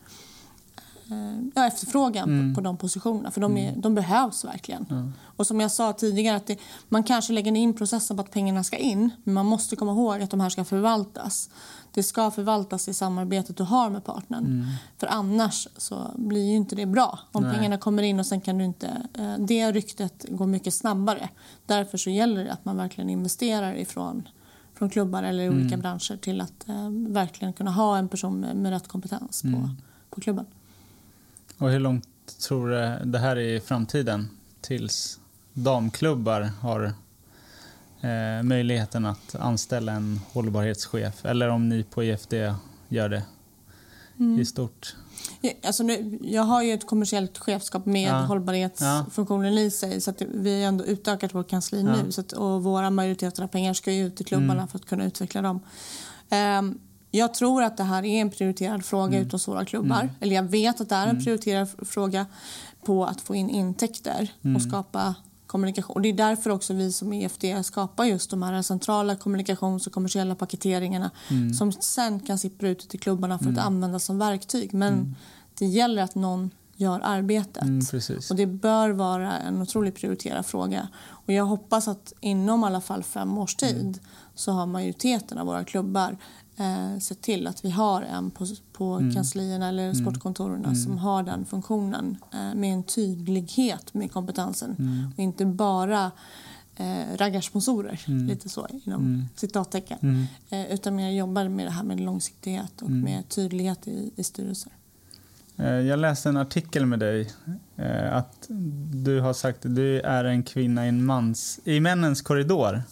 ja, efterfrågan mm. på, på, de positionerna. För de, är, mm. de behövs verkligen. Mm. Och som jag sa tidigare, att det, man kanske lägger in processen på att pengarna ska in. Men man måste komma ihåg att de här ska förvaltas. Det ska förvaltas i samarbetet du har med partnern. Mm. För annars så blir ju inte det bra. Om Nej. pengarna kommer in och sen kan du inte... Eh, det ryktet går mycket snabbare. Därför så gäller det att man verkligen investerar ifrån från klubbar eller olika mm. branscher till att eh, verkligen kunna ha en person med, med rätt kompetens på, mm. på klubben. Och hur långt tror du det här är i framtiden? Tills damklubbar har eh, möjligheten att anställa en hållbarhetschef? Eller om ni på IFD gör det mm. i stort? Ja, alltså nu, jag har ju ett kommersiellt chefskap med ja. hållbarhetsfunktionen i sig. Så vi har ändå utökat vårt kansli ja. nu. Så att, och våra majoriteter av pengar ska ju ut till klubbarna mm. för att kunna utveckla dem. Um, jag tror att det här är en prioriterad fråga mm. hos våra klubbar. Mm. Eller jag vet att det är en mm. prioriterad fråga på att få in intäkter mm. och skapa kommunikation. Och det är därför också vi som EFD skapar just de här centrala kommunikations och kommersiella paketeringarna mm. som sen kan sippra ut till klubbarna för att mm. användas som verktyg. Men det gäller att någon gör arbetet. Mm, och Det bör vara en otroligt prioriterad fråga. Och Jag hoppas att inom i alla fall fem års tid mm. så har majoriteten av våra klubbar eh, sett till att vi har en på, på mm. kanslierna eller mm. sportkontoren mm. som har den funktionen eh, med en tydlighet med kompetensen mm. och inte bara eh, raggarsponsorer, mm. lite så inom mm. citattecken. Mm. Eh, utan mer jobbar med det här med långsiktighet och mm. med tydlighet i, i styrelser. Eh, jag läste en artikel med dig eh, att du har sagt att du är en kvinna i, en mans, i männens korridor.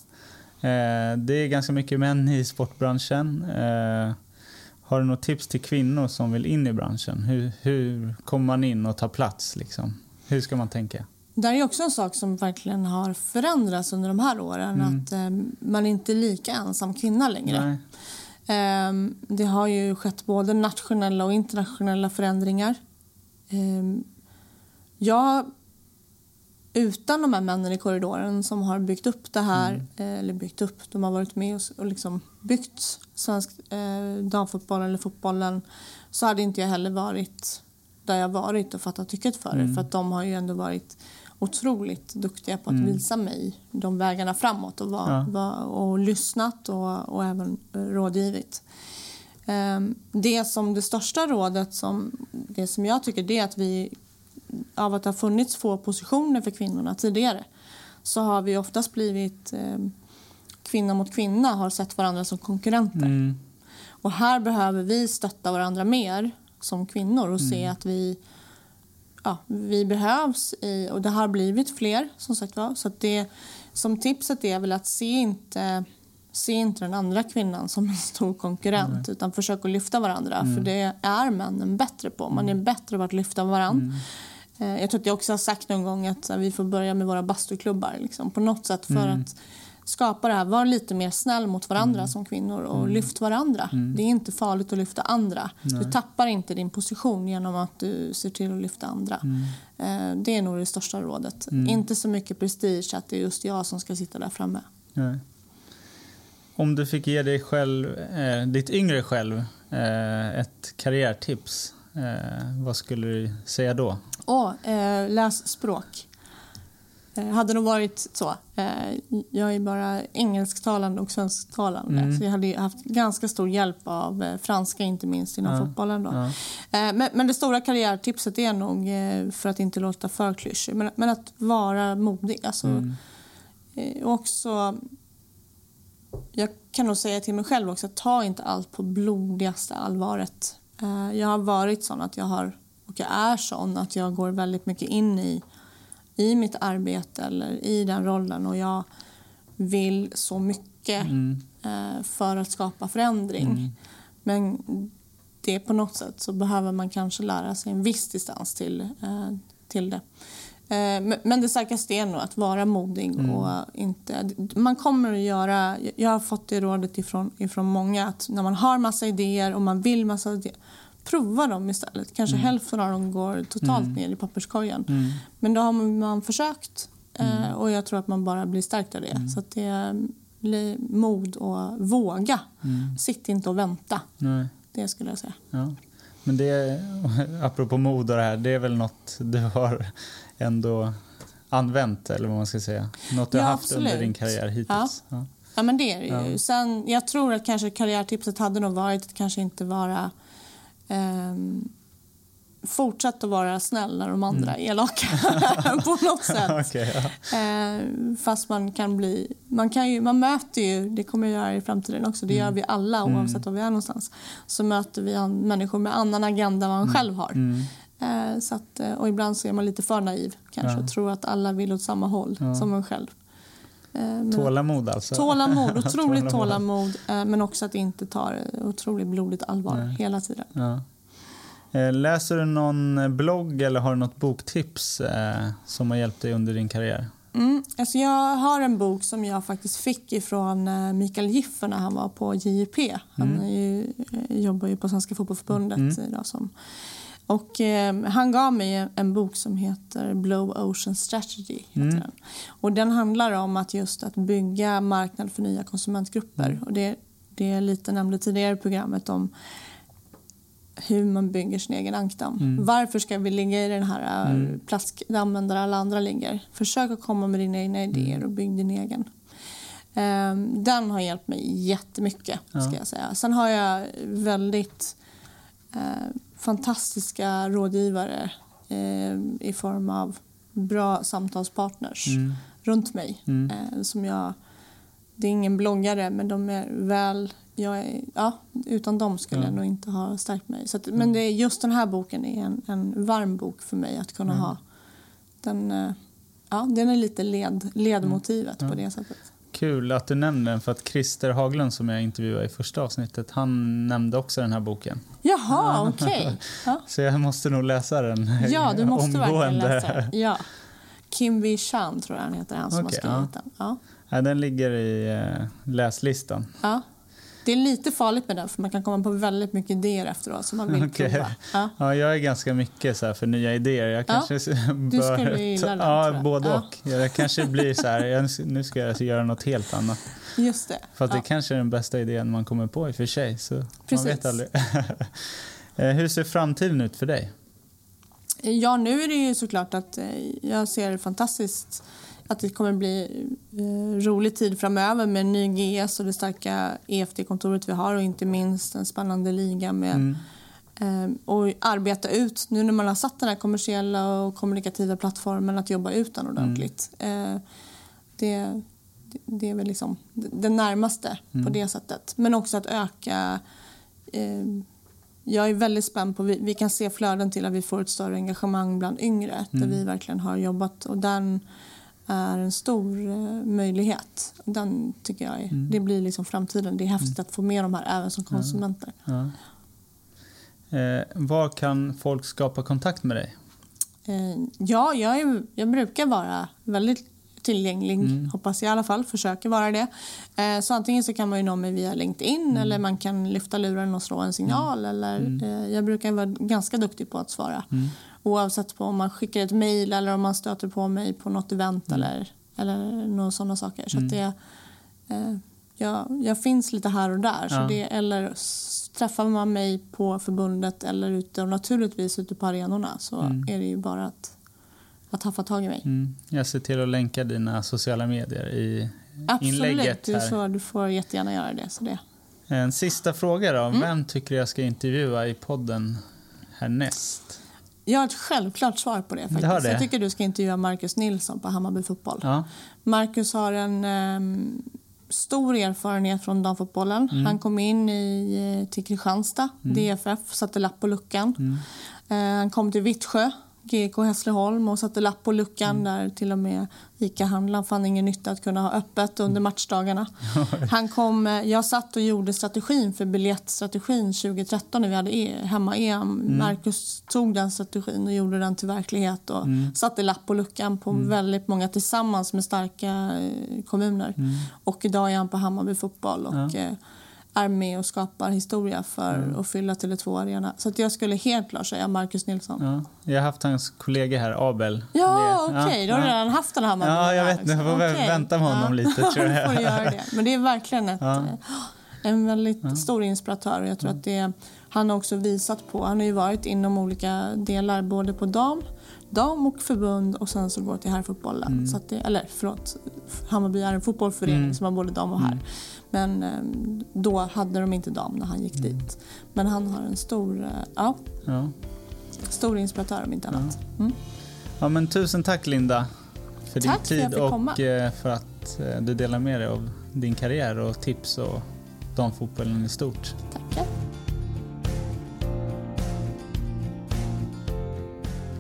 Eh, det är ganska mycket män i sportbranschen. Har du något tips till kvinnor som vill in i branschen? Hur, hur kommer man in och tar plats? Liksom? Hur ska man tänka? Det är också en sak som verkligen har förändrats under de här åren. Mm. Att eh, man är inte lika ensam kvinna längre. Eh, det har ju skett både nationella och internationella förändringar. Eh, jag, utan de här männen i korridoren som har byggt upp det här, mm. Eh, eller byggt upp, de har varit med och, och liksom byggt svensk eh, damfotboll eller fotbollen så hade inte jag heller varit där jag varit och fattat tycket för det. Mm. För att de har ju ändå varit otroligt duktiga på att mm. visa mig de vägarna framåt och, var, ja. var, och lyssnat och, och även rådgivit. Um, det som det största rådet som, det som jag tycker det är att vi av att det har funnits få positioner för kvinnorna tidigare så har vi oftast blivit um, kvinna mot kvinna har sett varandra som konkurrenter. Mm. Och här behöver vi stötta varandra mer som kvinnor och mm. se att vi ja, vi behövs i, och det har blivit fler som sagt var. Så det, som tipset är väl att se inte, se inte den andra kvinnan som en stor konkurrent mm. utan försök att lyfta varandra mm. för det är männen bättre på. Man är mm. bättre på att lyfta varandra. Eh, jag tror att jag också har sagt någon gång att vi får börja med våra bastuklubbar liksom, på något sätt för mm. att skapa det här. Var lite mer snäll mot varandra mm. som kvinnor och mm. lyft varandra. Mm. Det är inte farligt att lyfta andra. Nej. Du tappar inte din position genom att du ser till att lyfta andra. Mm. Eh, det är nog det största rådet. Mm. Inte så mycket prestige att det är just jag som ska sitta där framme. Nej. Om du fick ge dig själv, eh, ditt yngre själv eh, ett karriärtips, eh, vad skulle du säga då? Oh, läs språk. Eh, hade nog varit så. Eh, jag är bara engelsktalande och svensktalande. Mm. Så jag hade haft ganska stor hjälp av eh, franska, inte minst inom ja. fotbollen. Då. Ja. Men, men, det stora karriärtipset är nog, för att inte låta för klyschig, men, men att vara modig. Alltså, mm. också, jag kan nog säga till mig själv också, ta inte allt på blodigaste allvaret. Jag har varit sån att jag har, jag är sån att jag går väldigt mycket in i i mitt arbete eller i den rollen och jag vill så mycket mm. eh, för att skapa förändring. Mm. Men det på något sätt så behöver man kanske lära sig en viss distans till, eh, till det. Eh, men det starkaste är nog att vara modig mm. och inte... Man kommer att göra... Jag har fått det rådet ifrån, ifrån många att när man har massa idéer och man vill massa idéer prova dem istället. Kanske mm. hälften av dem går totalt mm. ner i papperskorgen. Mm. Men då har man försökt eh, mm. och jag tror att man bara blir stärkt av det. Mm. Så det är mod och våga. Mm. Sitt inte och vänta. Nej. Det skulle jag säga. Ja. Men det, apropå mod och det här, det är väl något du har ändå använt eller vad man ska säga? Något du ja, har haft absolut. under din karriär hittills? Ja. ja. ja men det är det ju. Sen, jag tror att kanske karriärtipset hade nog varit att kanske inte vara eh, fortsätt att vara snäll när de andra mm. är elaka på något sätt. okay, ja. eh, fast man kan bli... Man, kan ju, man möter ju, det kommer jag göra i framtiden också, det mm. gör vi alla mm. oavsett var vi är någonstans. Så möter vi människor med annan agenda än man mm. själv har. Mm. Eh, så att, eh, och ibland så är man lite för naiv kanske ja. och tror att alla vill åt samma håll ja. som en själv. Eh, tålamod alltså? Tålamod, otroligt tålamod. Eh, men också att inte ta otroligt blodigt allvar Nej. hela tiden. Ja. Eh, läser du någon blogg eller har du något boktips som har hjälpt dig under din karriär? Mm, alltså jag har en bok som jag faktiskt fick ifrån Mikael Giffer när han var på JP. Han mm. ju, jobbar ju på Svenska Fotbollförbundet mm. idag som och, eh, han gav mig en bok som heter Blow Ocean Strategy. Mm. Den. Och den handlar om att just att bygga marknad för nya konsumentgrupper. Mm. Och det, det är lite nämnde tidigare i programmet om hur man bygger sin egen ankdamm. Mm. Varför ska vi ligga i den här eh, mm. plaskdammen där alla andra ligger? Försök att komma med dina egna idéer mm. och bygg din egen. Um, den har hjälpt mig jättemycket. Ja. Ska jag säga. Sen har jag väldigt uh, fantastiska rådgivare eh, i form av bra samtalspartners mm. runt mig. Mm. Eh, som jag, det är ingen bloggare, men de är väl jag är, ja, utan dem skulle jag nog inte ha stärkt mig. Så att, men det är, just den här boken är en, en varm bok för mig att kunna ha. Den, eh, ja, den är lite led, ledmotivet på det sättet. Kul att du nämner den för att Christer Haglund som jag intervjuade i första avsnittet, han nämnde också den här boken. Jaha, okej. Ja. Så jag måste nog läsa den ja, du måste verkligen omgående. läsa den. Ja. Kim Wee Chan tror jag han heter, han som Okej, har skrivit den. Ja. Ja, den ligger i eh, läslistan. Ja. Det är lite farligt med den för man kan komma på väldigt mycket idéer efteråt som man vill Okej. prova. Ja. Ja, jag är ganska mycket så här för nya idéer. Jag kanske bör... skulle gilla den, Ja, både Ja. och. Jag kanske blir så här, nu ska jag göra något helt annat. Just det. För att ja. det kanske är den bästa idén man kommer på i och för sig. Så man Precis. vet aldrig. Eh, Hur ser framtiden ut för dig? Ja, nu är det ju såklart att eh, jag ser fantastiskt att det kommer bli eh, rolig tid framöver med ny GS och det starka EFT-kontoret vi har och inte minst en spännande liga med Mm. eh, och arbeta ut, nu när man har satt den här kommersiella och kommunikativa plattformen, att jobba ut den ordentligt. Eh, det, det är väl liksom det närmaste på det sättet. Men också att öka eh, jag är väldigt spänd på, vi, vi kan se flöden till att vi får ett större engagemang bland yngre där vi verkligen har jobbat och den är en stor eh, möjlighet. Den tycker jag är, det blir liksom framtiden. Det är häftigt att få med de här även som konsumenter. Ja. Eh, var kan folk skapa kontakt med dig? Eh, ja, jag, är, jag brukar vara väldigt tillgänglig, hoppas jag i alla fall, försöker vara det. Eh, så antingen så kan man ju nå mig via LinkedIn eller man kan lyfta luren och slå en signal. Eller, eh, jag brukar vara ganska duktig på att svara. Oavsett på om man skickar ett mejl eller om man stöter på mig på något event eller, eller några sådana saker. Så att det, eh, jag, jag finns lite här och där. Så Ja. det, eller träffar man mig på förbundet eller ute och naturligtvis ute på arenorna så är det ju bara att, att haffa tag i mig. Mm. Jag ser till att länka dina sociala medier i Absolut, inlägget du här. får, du får jättegärna göra det. Så det. En sista fråga då. Mm. Vem tycker du jag ska intervjua i podden härnäst? Jag har ett självklart svar på det. Faktiskt. det? Jag tycker du ska intervjua Marcus Nilsson på Hammarby Fotboll. Ja. Marcus har en ehm, stor erfarenhet från damfotbollen. Mm. Han kom in i, eh, till Kristianstad, DFF, satte lapp på luckan. Mm. Eh, han kom till Vittsjö, GK Hässleholm och satte lapp på luckan Mm. där till och med ICA-handlaren fann ingen nytta att kunna ha öppet Mm. under matchdagarna. Han kom, eh, jag satt och gjorde strategin för biljettstrategin 2013 när vi hade e- hemma-EM. Mm. Marcus tog den strategin och gjorde den till verklighet och Mm. satte lapp på luckan på väldigt många tillsammans med starka eh, kommuner. Mm. Och idag är han på Hammarby fotboll och eh, är med och skapar historia för Mm. att fylla Tele2 Arena. Så att jag skulle helt klart säga Marcus Nilsson. Ja. Jag har haft hans kollega här, Abel. Ja, okej. Då har du redan haft den här Hammarby. Ja, jag vet. Jag får Okej. vänta med honom lite, tror jag. får göra det. Men det är verkligen ett, Ja. eh, en väldigt stor inspiratör. Och jag tror att det, han har också visat på... Han har ju varit inom olika delar, både på dam, dam och förbund och sen så går till herrfotbollen. Mm. Så att det, eller förlåt, Hammarby är en fotbollsförening som har både dam och herr. Mm. Men eh, då hade de inte dam när han gick dit. Men han har en stor, eh, ja, Ja. stor inspiratör om inte annat. Mm. ja, men tusen tack Linda för din Tack för jag tid fick och komma. eh, för att du delar med dig av din karriär och tips och damfotbollen i stort. Tackar.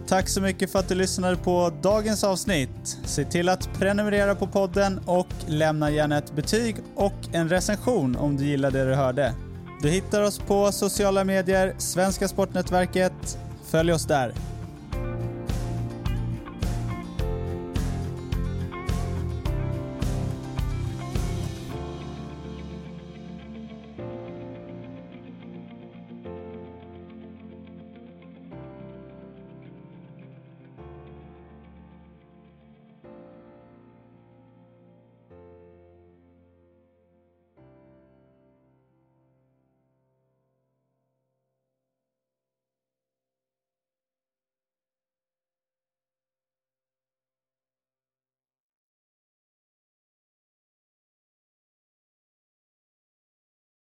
Tack så mycket för att du lyssnade på dagens avsnitt. Se till att prenumerera på podden och lämna gärna ett betyg och en recension om du gillade det du hörde. Du hittar oss på sociala medier, Svenska Sportnätverket. Följ oss där.